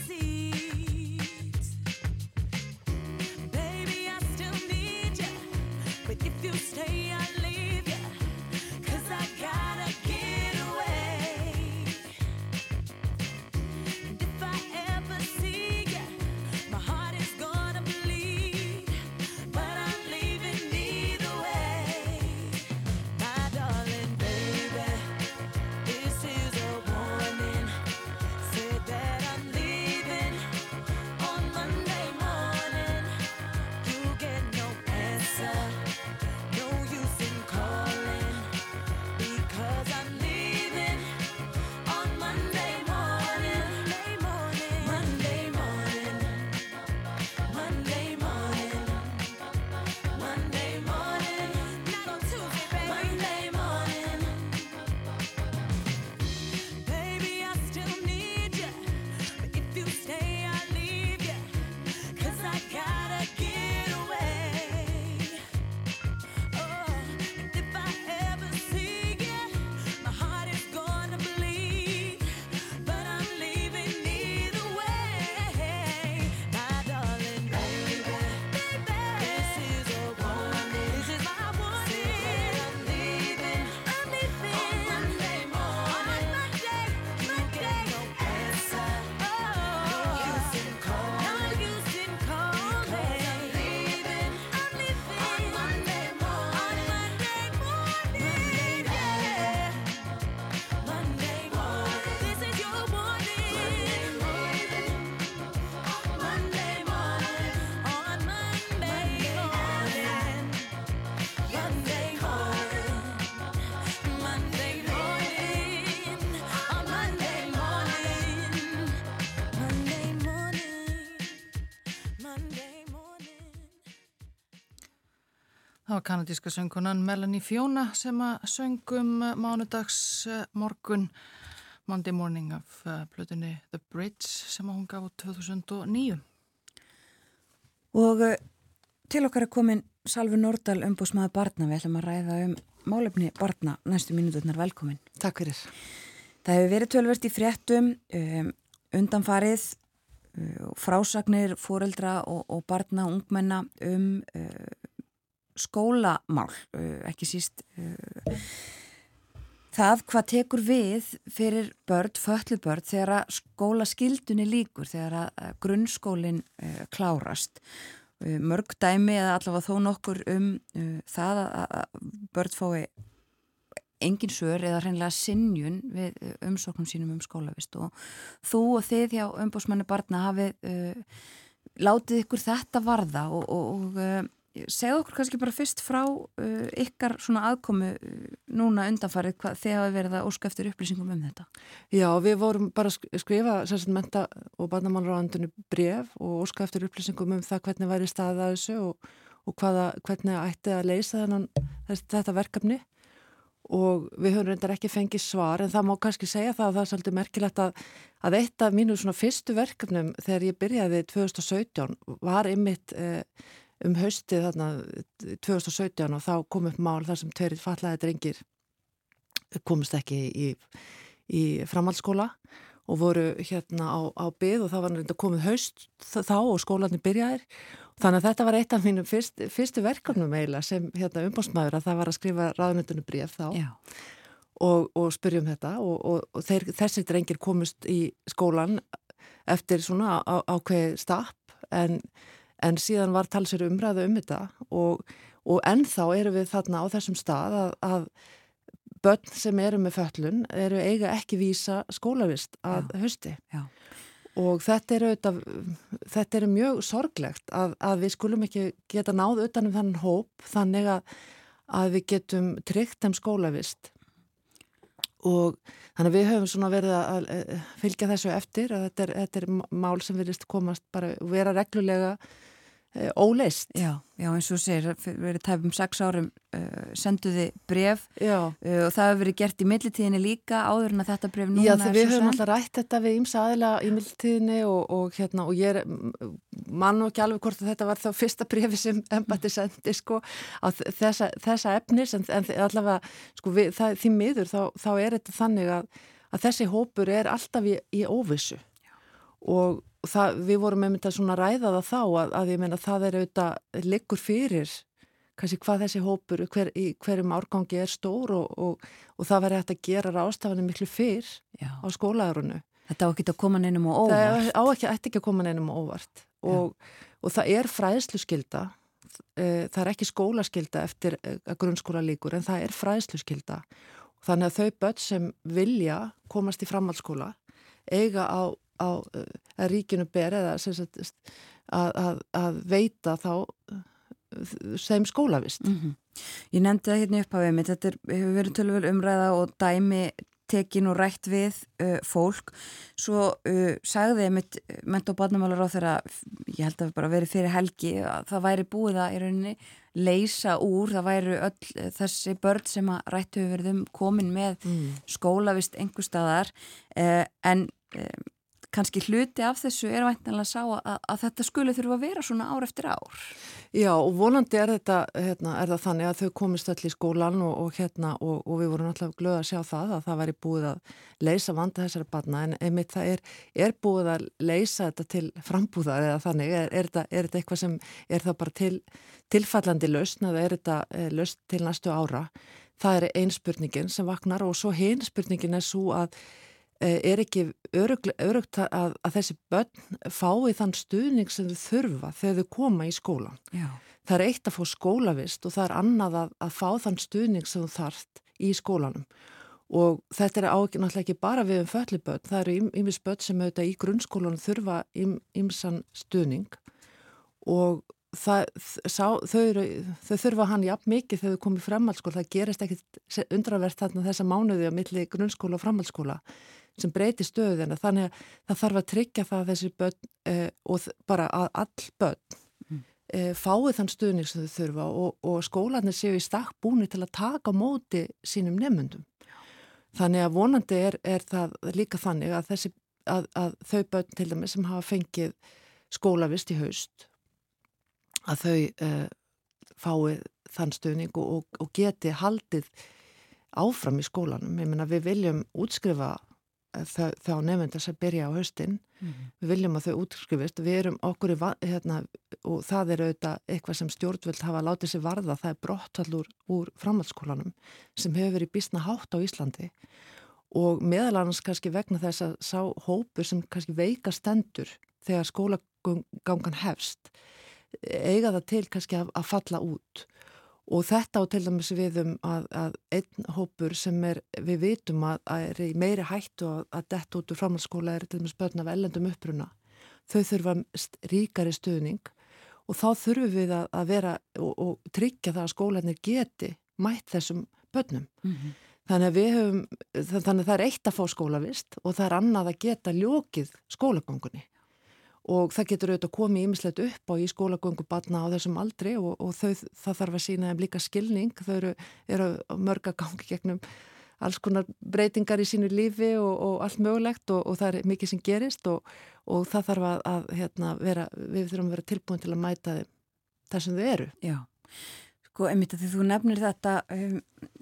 Það var kanadíska söngunan Melanie Fiona sem að söngum mánudags morgun Monday Morning af uh, plötunni The Bridge sem að hún gaf út 2009. Og uh, til okkar er komin Salvi Nordal umbúsmaður barna. Við ætlum að ræða um málefni barna næstu mínuturnar velkomin. Takk fyrir. Það hefur verið tölvert í fréttum um, undanfarið uh, frásagnir, fóreldra og, og barna og ungmenna um skólamál, ekki síst það hvað tekur við fyrir börn, föllu börn þegar skólaskildunni líkur, þegar grunnskólinn klárast. Mörg dæmi eða allavega þó nokkur um það að börn fái engin sör eða hreinlega sinnjun við umsóknum sínum um skólavist. Og þú og þið hjá umbósmanni barna hafið látið ykkur þetta varða og, og, og segð okkur kannski bara fyrst frá uh, ykkar svona aðkomu uh, núna undanfarið hvað þið hafa verið að óska eftir upplýsingum um þetta. Já, við vorum bara að skrifa sérstaklega menta og barnamannráðandunni bref og óska eftir upplýsingum um það hvernig væri staðið að þessu og, og hvaða, hvernig ætti að leysa þennan, þetta verkefni og við höfum reyndar ekki fengið svar en það má kannski segja það að það er svolítið merkilegt að, að eitt af mínu svona fyrstu verkefnum þegar ég byrjaði 2017 var ymmit eh, um haustið þarna 2017 og þá kom upp mál þar sem tverið fallaði drengir komist ekki í, í framhaldsskóla og voru hérna á, á byð og það var reynda komið haust þá og skólanir byrjaðir. Þannig að þetta var eitt af mínum fyrst, fyrstu verkefnum eiginlega sem hérna umbásmaður að það var að skrifa ráðnöndunum bríf þá og, og spyrjum þetta og, og, og þeir, þessi drengir komist í skólan eftir svona ákveð stapp en en síðan var talsir umræðu um þetta og, og ennþá eru við þarna á þessum stað að, að börn sem eru með föllun eru eiga ekki vísa skólavist að já, hösti já. og þetta eru, þetta eru mjög sorglegt að, að við skulum ekki geta náð utanum þannig hóp þannig að, að við getum tryggt þeim skólavist. Og þannig að við höfum svona verið að fylgja þessu eftir að þetta er, þetta er mál sem verðist komast bara vera reglulega óleist. Já, já eins og segir, verið tæpum sex árum uh, senduði bref uh, og það hefur verið gert í millitíðinni líka áður en að þetta bref núna Já, þegar við höfum alltaf rætt þetta við ímsa aðila í millitíðinni og, og hérna og ég er mann og ekki alveg hvort að þetta var þá fyrsta brefi sem embati sendi sko á þessa, þessa efnis en, en allavega sko við, það, því miður þá, þá er þetta þannig að, að þessi hópur er alltaf í, í óvissu. Og það, við vorum með mynda svona ræða það þá að, að ég meina það er auðvitað liggur fyrir kannski hvað þessi hópur hver, í hverjum árgangi er stór og, og, og það verður hægt að gera rástafanir miklu fyrr Já. á skólaðurunu. Þetta á ekki að koma neinum og óvart. Það á ekki, ekki að koma neinum og óvart og, og það er fræðslu skilda eh, það er ekki skólaskilda eftir að grunnskóla líkur en það er fræðslu skilda þannig að þau börn sem vilja komast í framhaldsskóla eiga á á að ríkinu ber eða sagt, að, að, að veita þá sem skólavist. Mm -hmm. Ég nefndi það hérna upp á við mig, þetta er, hefur verið tölvel umræða og dæmi tekin og rætt við uh, fólk svo uh, sagði mitt ment og barnamálar á þeirra ég held að það bara verið fyrir helgi að það væri búið að í rauninni leysa úr, það væri öll þessi börn sem að rættu við verðum komin með mm. skólavist einhver staðar uh, en kannski hluti af þessu er væntanlega að sá að, að þetta skuli þurfa að vera svona ár eftir ár. Já og vonandi er þetta hérna, er þannig að þau komist allir í skólan og, og, hérna, og, og við vorum alltaf glöð að sjá það að það væri búið að leysa vanda þessari barna en einmitt það er, er búið að leysa þetta til frambúðar eða þannig er, er, þetta, er þetta eitthvað sem er það bara til, tilfallandi lausn eða er þetta eh, lausn til næstu ára. Það er einn spurningin sem vaknar og svo hinn spurningin er svo að er ekki örugt að, að þessi börn fái þann stuðning sem þau þurfa þegar þau koma í skólan. Já. Það er eitt að fá skólavist og það er annað að, að fá þann stuðning sem þau þarft í skólanum. Og þetta er ákveð náttúrulega ekki bara við um fölliböld, það eru ymis börn sem auðvitað í grunnskólanum þurfa ymsan stuðning og það, sá, þau, eru, þau þurfa hann jafn mikið þegar þau komið framhaldsskóla, það gerist ekkit undravert þarna þessa mánuði á milli grunnskóla og framhaldsskóla sem breyti stöðina þannig að það þarf að tryggja það að þessi börn eh, og bara að all börn mm. eh, fái þann stuðning sem þau þurfa og, og skólanir séu í stakk búni til að taka móti sínum nefnundum. Þannig að vonandi er, er það líka þannig að, þessi, að, að þau börn til dæmi sem hafa fengið skólavist í haust að þau eh, fái þann stuðning og, og geti haldið áfram í skólanum. Ég menna við viljum útskrifa þá nefndar sem byrja á höstin mm -hmm. við viljum að þau útskrifist við erum okkur í hérna, og það er auðvitað eitthvað sem stjórnvöld hafa látið sér varða, það er brottallur úr framhaldsskólanum sem hefur verið bísna hátt á Íslandi. Og meðal annars kannski vegna þess að sá hópur sem kannski veika stendur þegar skólagangan hefst eiga það til kannski að, að falla út Og þetta á til dæmis við um að, að einn hópur sem er, við vitum að, að er í meiri hættu að, að dett út úr framhaldsskóla er til dæmis börn af ellendum uppruna. Þau þurfa ríkari stuðning og þá þurfum við að, að vera og, og tryggja það að skólanir geti mætt þessum börnum. Mm -hmm. Þannig að við höfum, þannig að það er eitt að fá skólavist og það er annað að geta ljókið skólagöngunni og það getur auðvitað komið ímislegt upp á í skólagöngu batna á þessum aldri og, og þau, það þarf að sína þeim líka skilning, þau eru, eru mörga gangi gegnum alls konar breytingar í sínu lífi og, og allt mögulegt og, og það er mikið sem gerist og það þarf að, að hérna, vera, við þurfum að vera tilbúin til að mæta þar sem þau eru. Já, sko, einmitt að því þú nefnir þetta um,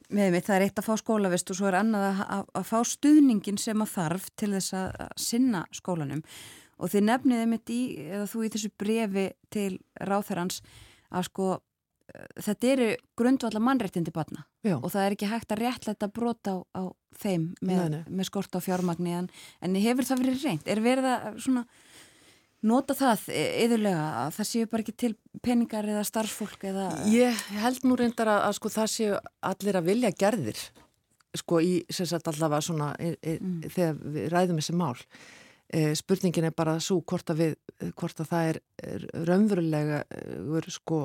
með mig, það er eitt að fá skólavist og svo er annað að, að, að fá stuðningin sem að þarf til þess að sinna skólanum og þið nefniði mitt í, eða þú í þessu brefi til ráþærans að sko þetta eru grundvallar mannrættindi barna Já. og það er ekki hægt að réttlæta brota á, á þeim með, með skort á fjármagni en, en hefur það verið reynd? Er verið að svona nota það yðurlega að það séu bara ekki til peningar eða starfsfólk eða... Ég held nú reyndar að, að sko það séu allir að vilja gerðir sko í sem sagt allavega svona e, e, mm. þegar við ræðum þessi mál e, spurningin er bara svo hvort að við, hvort að það er, er raunverulega er, sko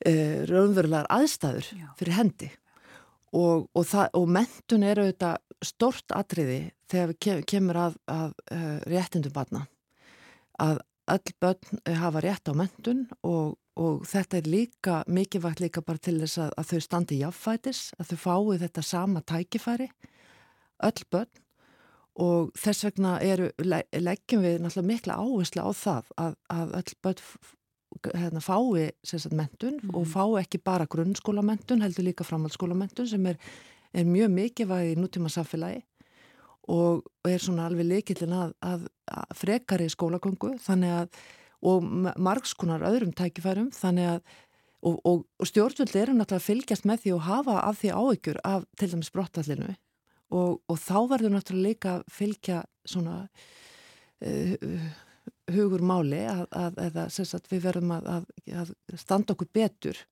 e, raunverulegar aðstæður Já. fyrir hendi. Og, og, það, og mentun er auðvitað stort atriði þegar við kemur að, að, að réttindum barna. Að öll börn hafa rétt á mentun og, og þetta er líka mikilvægt líka bara til þess að, að þau standi jáfnfætis, að þau fái þetta sama tækifæri, öll börn og þess vegna eru, leggjum við náttúrulega mikla áherslu á það að, að öll börn hérna, fái sagt, mentun mm. og mhm. fái ekki bara grunnskólamentun, heldur líka framhaldsskólamentun sem er, er mjög mikilvæg í nútíma samfélagi og er svona alveg leikillin að, að, að frekari skólagöngu þannig að og margskonar öðrum tækifærum þannig að og, og, og stjórnvöld eru náttúrulega að fylgjast með því og hafa af því áökjur af til dæmis brottallinu og, og þá verður náttúrulega líka að fylgja svona uh, hugur máli að, að, að við verðum að standa okkur betur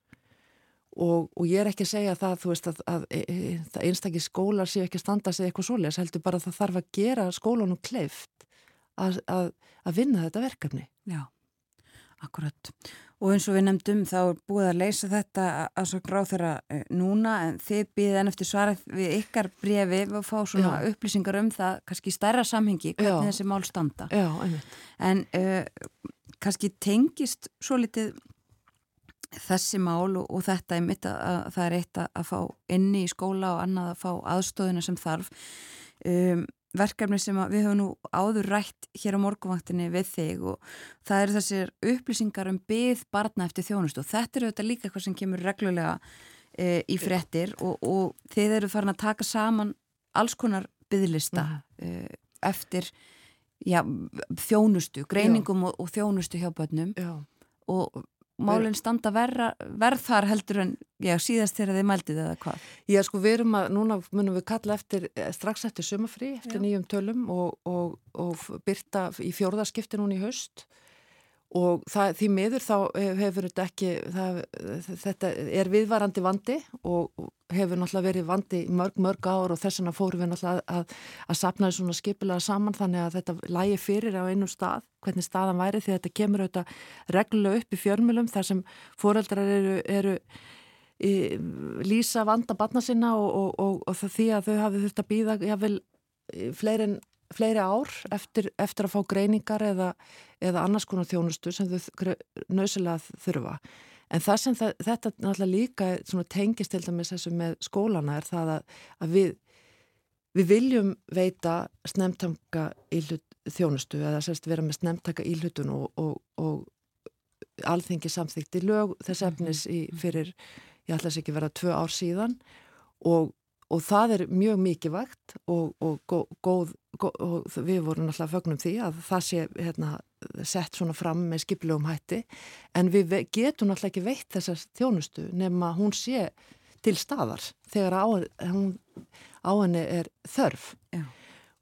Og, og ég er ekki að segja það veist, að, að, að, e, e, að einstakir skólar séu ekki að standa sig eitthvað svoleiðis, heldur bara að það þarf að gera skólanum kleift að vinna þetta verkefni. Já, akkurat. Og eins og við nefndum þá er búið að leysa þetta að svo gráð þeirra e, núna en þið býðið enn eftir svarað við ykkar brefi og fá svona Já. upplýsingar um það kannski stærra samhengi hvernig Já. þessi mál standa. Já, einmitt. En uh, kannski tengist svo litið þessi mál og, og þetta er mitt að, að það er eitt að, að fá inni í skóla og annað að fá aðstóðina sem þarf um, verkefni sem við höfum nú áður rætt hér á morguvaktinni við þig og það eru þessir upplýsingar um byggð barna eftir þjónust og þetta eru þetta líka eitthvað sem kemur reglulega e, í frettir og, og þið eru farin að taka saman alls konar byggðlista e, eftir já, þjónustu, greiningum og, og þjónustu hjá börnum já. og málinn standa verra, verð þar heldur en já, síðast þegar þið mæltið eða hvað? Já, sko, við erum að, núna munum við kalla eftir, eh, strax eftir sumafrí, eftir já. nýjum tölum og, og, og byrta í fjórðarskipti núna í haust og það, því miður þá hefur þetta ekki, það, þetta er viðvarandi vandi og hefur náttúrulega verið vandi mörg, mörg ár og þess vegna fórum við náttúrulega að, að, sapna því svona skipilega saman þannig að þetta lægi fyrir á einum stað, hvernig staðan væri því að þetta kemur auðvitað reglulega upp í fjörmjölum þar sem fóreldrar eru, eru í, lýsa vanda batna sinna og, og, og, og því að þau hafi þurft að býða jável fleirin fleiri ár eftir, eftir að fá greiningar eða, eða annars konar þjónustu sem þau nöðsilega þurfa. En það sem það, þetta náttúrulega líka tengist til dæmis þessu með skólana er það að, að við, við viljum veita snemtanga þjónustu eða sérst vera með snemtaka íhlutun og, og, og alþengi samþykti lög þess mhm. efnis í, fyrir, ég ætla að segja vera tvö ár síðan og og það er mjög mikið vægt og, og, góð, góð, og við vorum alltaf fögnum því að það sé hérna, sett svona fram með skiplegum hætti. En við getum alltaf ekki veitt þessar þjónustu nema hún sé til staðar þegar á, hún, á henni er þörf. Já.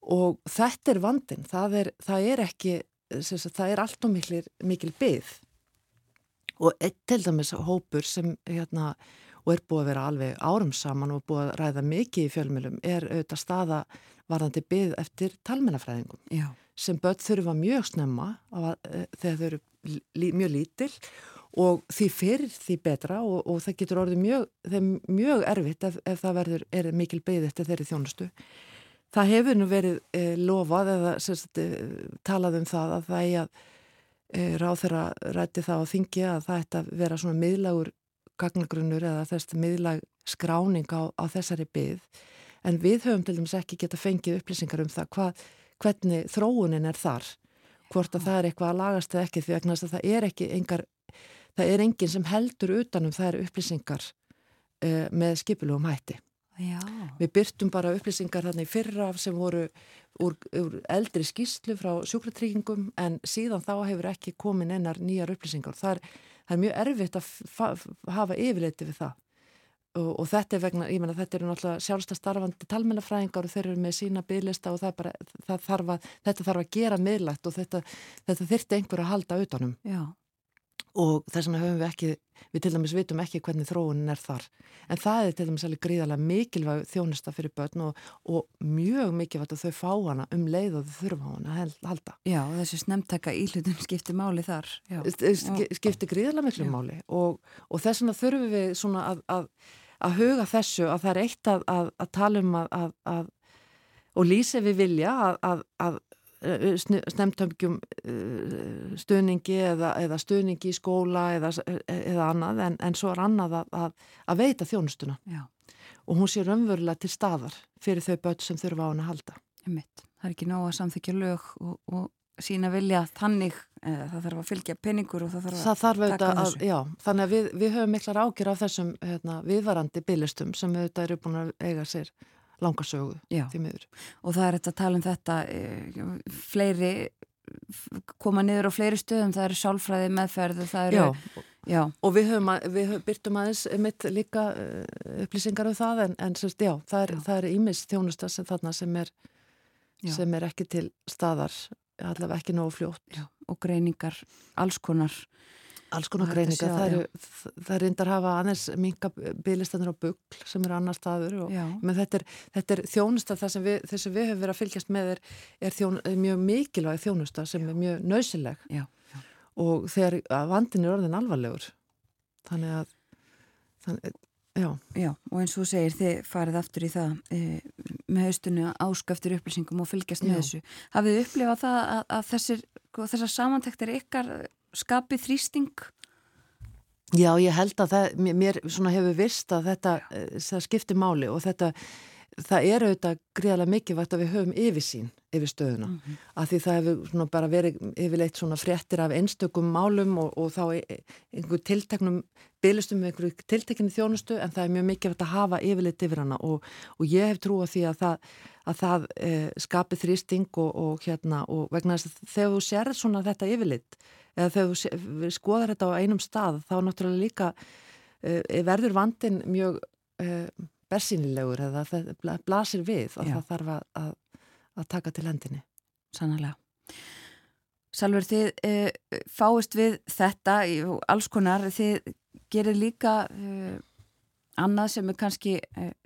og þetta er vandin, það er, það er ekki, það er allt og mikil, mikil byggð og eitt til dæmis hópur sem hérna og er búið að vera alveg árum saman og búið að ræða mikið í fjölmjölum er auðvitað staða varðandi byggð eftir talmennafræðingum Já. sem börn þurfa mjög snemma að, eh, þegar þau eru mjög lítill og því fyrir því betra og, og það getur orðið mjög, mjög erfitt ef, ef það verður, er mikil beigð eftir þeirri þjónustu. Það hefur nú verið e, lofað eða sérst, e, talað um það að það er að e, ráð þeirra rætti það á þingi að það ætti að vera svona miðlagur gagnagrunnur eða þess miðlag skráning á, á þessari byggð en við höfum til dæmis ekki geta fengið upplýsingar um það hvað, hvernig þróunin er þar hvort að það er eitthvað að lagast eða ekki því að það er ekki engar það er enginn sem heldur utanum þær upplýsingar uh, með skipilugum hætti. Já. Við byrtum bara upplýsingar þarna í fyrra sem voru úr, úr eldri skýslu frá sjúkratryggingum en síðan þá hefur ekki komin einar nýjar upplýsingar. Það er, það er mjög erfitt að hafa yfirleiti við það. Og, og þetta er vegna, ég menna þetta eru náttúrulega sjálfsta starfandi talmennafræðingar og þeir eru með sína bygglista og það bara, það þarf að, þetta þarf að gera miðlægt og þetta, þetta þyrti einhver að halda utanum. Já og þess vegna höfum við ekki, við til dæmis vitum ekki hvernig þróunin er þar. En það er til dæmis alveg gríðarlega mikilvæg þjónista fyrir börn og, og mjög mikilvægt að þau fá hana um leið og þau þurfa hana að halda. Já, þessi snemtaka íhlutum skiptir máli þar. Sk skiptir gríðarlega miklu Já. máli og, og þess vegna þurfum við svona að, að, að huga þessu að það er eitt að, að tala um að og lýsi við vilja að snemtömgjum eh, stuðningi eða, eða stuðningi í skóla eða, eða annað en, en svo er annað að, að, að veita þjónustuna Já. og hún sé raunverulega til staðar fyrir þau börn sem þurfa á hann að halda. Einmitt. Það er ekki nóg að samþykja lög og, og sína vilja þannig eða, það þarf að fylgja peningur og það þarf að það þarf taka að, þessu. Já, þannig að við, við höfum miklar ágjur af þessum hérna, viðvarandi bílistum sem auðvitað eru búin að eiga sér langarsögu því miður. Og það er þetta að tala um þetta e, fleiri koma niður á fleiri stöðum, það eru sálfræði meðferð eru, já. já, og við, höfum, við höfum, byrtum aðeins mitt líka uh, upplýsingar um það en, en sérst, já, það er ímis þjónusta sem þarna sem er, sem er ekki til staðar allavega ekki nógu fljótt. Og greiningar, alls konar Alls konar greininga, það er, það reyndar að hafa aðeins minga bygglistanir á bugl sem eru annar staður og þetta er, þetta er þjónusta það sem við, að við höfum verið að fylgjast með er, er, þjón, er mjög mikilvæg þjónusta sem já. er mjög nöysileg já, já. og þegar vandin er orðin alvarlegur þannig að þannig, já. já og eins og segir þið farið aftur í það e, með haustunni áskaftur upplýsingum og fylgjast með þessu hafið þið upplifað það að, að þessir, þessar samantæktir ykkar skapi þrýsting? Já, ég held að það, mér hefur vist að þetta eh, skiptir máli og þetta, það er auðvitað gríðarlega mikilvægt að við höfum yfirsýn yfir stöðuna. Mm -hmm. Af því það hefur bara verið yfirleitt svona fréttir af einstökum málum og, og þá e, einhver tilteknum bygglistum með einhverju tiltekinu þjónustu en það er mjög mikilvægt að hafa yfirleitt yfir hana og, og ég hef trú á því að það, að það e, skapi þrýsting og, og hérna og vegna þess að þegar þú sér svona þetta yfirleitt eða þegar þú skoðar þetta á einum stað þá náttúrulega líka uh, verður vandin mjög uh, bersýnilegur eða það blasir við að Já. það þarf að, að, að taka til hendinni. Sannarlega. Salver, þið uh, fáist við þetta og alls konar, þið gerir líka annað sem er kannski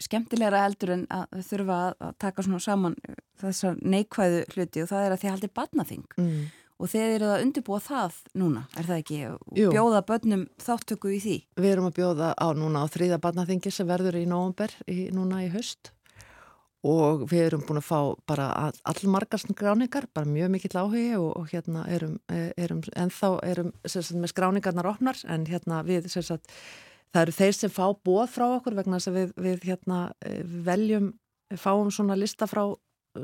skemmtilegra eldur en að þurfa að taka svona saman þessar neikvæðu hluti og það er að þið haldir batnaþing. Mm og þeir eru að undirbúa það núna, er það ekki? Jú. Bjóða börnum þáttöku í því? Við erum að bjóða á núna á þrýða barnaþingi sem verður í nógumber núna í höst og við erum búin að fá bara allmargar skráningar, bara mjög mikill áhugi og, og hérna erum, e, erum ennþá erum sagt, með skráningarnar opnar en hérna við sagt, það eru þeir sem fá bóð frá okkur vegna þess að við, við hérna e, veljum, fáum svona lista frá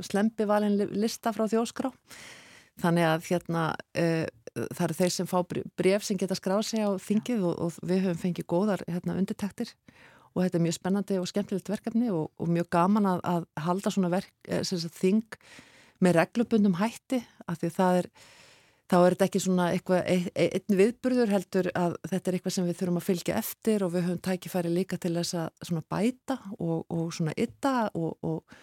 slempi valin lista frá þjóskrá þannig að hérna uh, það eru þeir sem fá bref sem geta skráð sig á þingið og, og við höfum fengið góðar hérna, undirtektir. Og þetta er mjög spennandi og skemmtilegt verkefni og, og mjög gaman að, að halda svona verk, eh, þing með reglubundum hætti af því það er þá er þetta ekki svona eitthvað, einn viðburður heldur að þetta er eitthvað sem við þurfum að fylgja eftir og við höfum tækifæri líka til þess að svona bæta og, og svona ytta og, og,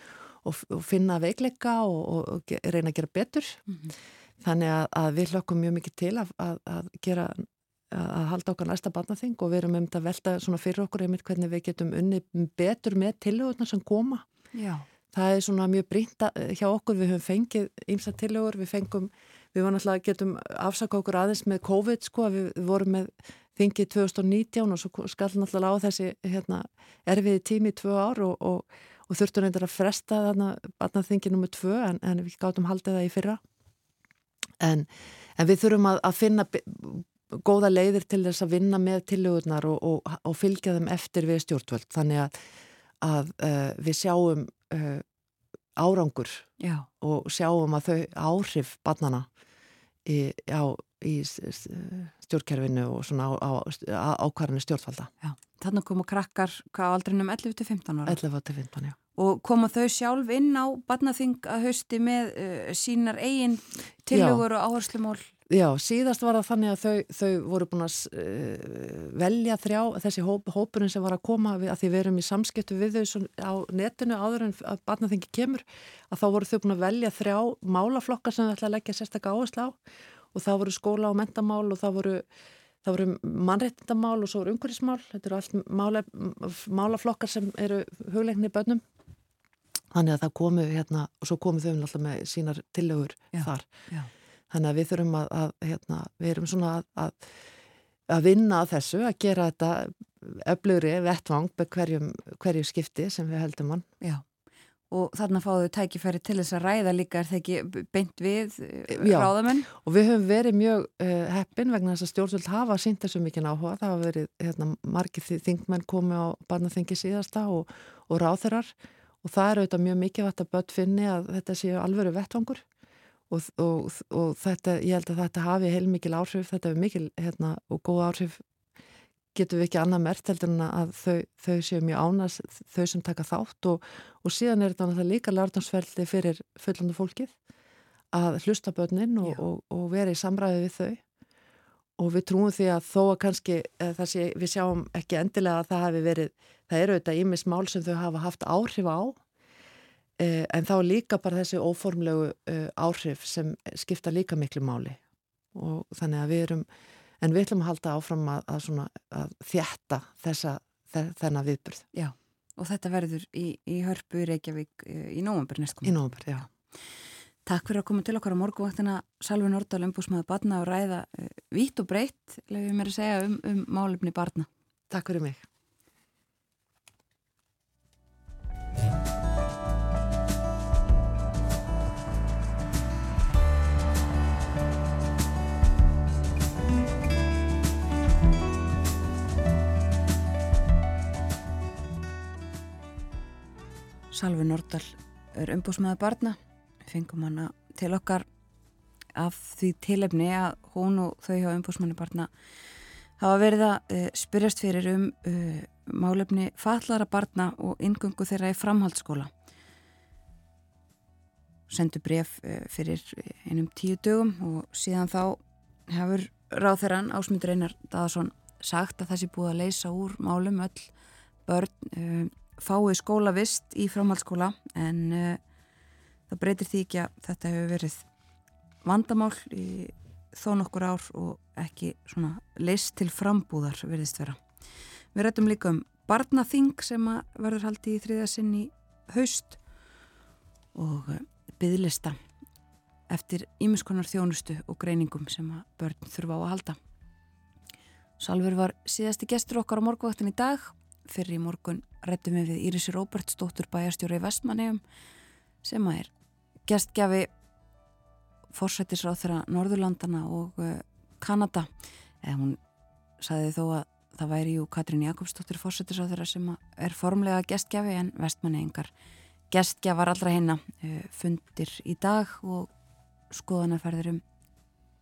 og finna veikleika og, og reyna að gera betur mm -hmm. þannig að, að við hlokkum mjög mikið til að, að, að gera að halda okkar næsta barnaþing og við erum um þetta að velta svona fyrir okkur einmitt hvernig við getum unni betur með tilhugurna sem koma Já. það er svona mjög brínt hjá okkur við höfum fengið ýmsa tilhugur, við fengum við varum alltaf getum afsaka okkur aðeins með COVID sko að við vorum með þingið 2019 og svo skall náttúrulega á þessi hérna, erfiði tími tvö ár og, og, og þurftum reyndar að fresta þarna þingið nummið tvö en, en við gáttum haldið það í fyrra en, en við þurfum að, að finna góða leiðir til þess að vinna með tillögurnar og, og fylgja þeim eftir við stjórnvöld þannig að, að uh, við sjáum uh, árangur Já. og sjáum að þau áhrif barnana í, á, í stjórnkerfinu og svona á, á ákvarðinu stjórnvalda. Já, þannig komu krakkar hvað aldrinum 11-15 ára? 11-15, já. Og koma þau sjálf inn á barnaþing að hausti með uh, sínar eigin tillögur og áherslumól? Já, síðast var það þannig að þau, þau voru búin að uh, velja þrjá, þessi hóp, hópurinn sem var að koma við, að því við erum í samskiptu við þau á netinu áður en að barnaþingi kemur, að þá voru þau búin að velja þrjá málaflokkar sem þau ætla að leggja sérstaklega áherslu á og það voru skóla og mentamál og það voru, það voru mannrettindamál og svo voru umhverfismál, þetta eru allt mála, málaflokkar sem eru hugleikni í börnum. Þannig að það komu hérna og svo komu þau alltaf með sínar tillögur já, þar. Já. Þannig að við þurfum að, að hérna, við erum svona að, að, að vinna að þessu, að gera þetta öflugri vettvang hverjum, hverju skipti sem við heldum hann. Já, og þarna fáðu tækifæri til þess að ræða líka, er það ekki beint við Já. ráðamenn? Og við höfum verið mjög uh, heppin vegna þess að stjórnvöld hafa sínt þessu mikið áhuga. Það hafa verið hérna, margir þingmenn komið á barnaþingi síðasta og, og ráþurar og það er auðvitað mjög mikið vett að börn finni að þetta séu alvöru vettvangur. Og, og, og þetta, ég held að þetta hafi heilmikil áhrif, þetta hefur mikil hérna, og góð áhrif getum við ekki annað mert heldur en að þau, þau séu mjög ánast, þau sem taka þátt og, og síðan er þetta líka lærdansveldi fyrir fullandu fólkið að hlusta börnin og vera í samræði við þau. Og við trúum því að þó að kannski sé, við sjáum ekki endilega að það hefur verið, það eru auðvitað ímis mál sem þau hafa haft áhrif á Eh, en þá líka bara þessi óformlegu uh, áhrif sem skipta líka miklu máli. Og þannig að við erum, en við ætlum að halda áfram að, að, svona, að þjætta þessa, þennan viðbyrð. Já, og þetta verður í, í hörpu Reykjavík í nógumber næstkom. Í nógumber, já. Takk fyrir að koma til okkar á morguvaktina Salvi Nordal, umbúsmaður barna og ræða uh, vitt og breytt, lefum mér að segja um, um málefni barna. Takk fyrir mig. Salvi Nordal er umbúsmaður barna. Fengum hana til okkar af því tilefni að hún og þau hjá umbúsmanni barna hafa verið að uh, spyrjast fyrir um uh, málefni fallara barna og ingöngu þeirra í framhaldsskóla. Sendu bref uh, fyrir einum tíu dögum og síðan þá hefur ráþeran Ásmundur Einar Daðarsson sagt að það sé búið að leysa úr málum öll börn fái skólavist í framhaldsskóla en uh, það breytir því ekki að þetta hefur verið vandamál í þó nokkur ár og ekki svona leist til frambúðar verðist vera. Við rættum líka um barnaþing sem verður haldið í þriðja sinn í haust og uh, byðlista eftir ímiskonar þjónustu og greiningum sem að börn þurfa á að halda. Salver var síðasti gestur okkar á morguvaktin í dag fyrir í morgun rættum við við Írisi Róbertsdóttur bæjarstjóri í Vestmannegjum sem að er gestgjafi fórsættisráð þeirra Norðurlandana og uh, Kanada. Eða hún saði þó að það væri jú Katrín Jakobsdóttir fórsættisráð þeirra sem er formlega gestgjafi en Vestmannegjingar gestgjafar allra hérna fundir í dag og skoðanaferðir um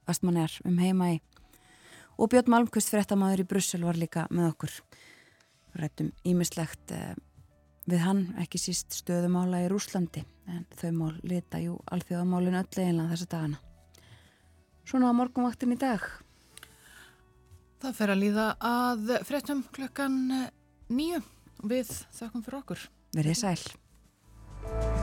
Vestmannegar um heima í og Björn Malmqvist fréttamaður í Brussel var líka með okkur rættum ímislegt eh, við hann, ekki síst stöðumála í Rúslandi en þau mál lita jú alþjóðamálin öll eiginlega þessa dagana. Svona á morgunvaktin í dag. Það fer að líða að fréttum klukkan nýju við þakkum fyrir okkur. Verðið sæl.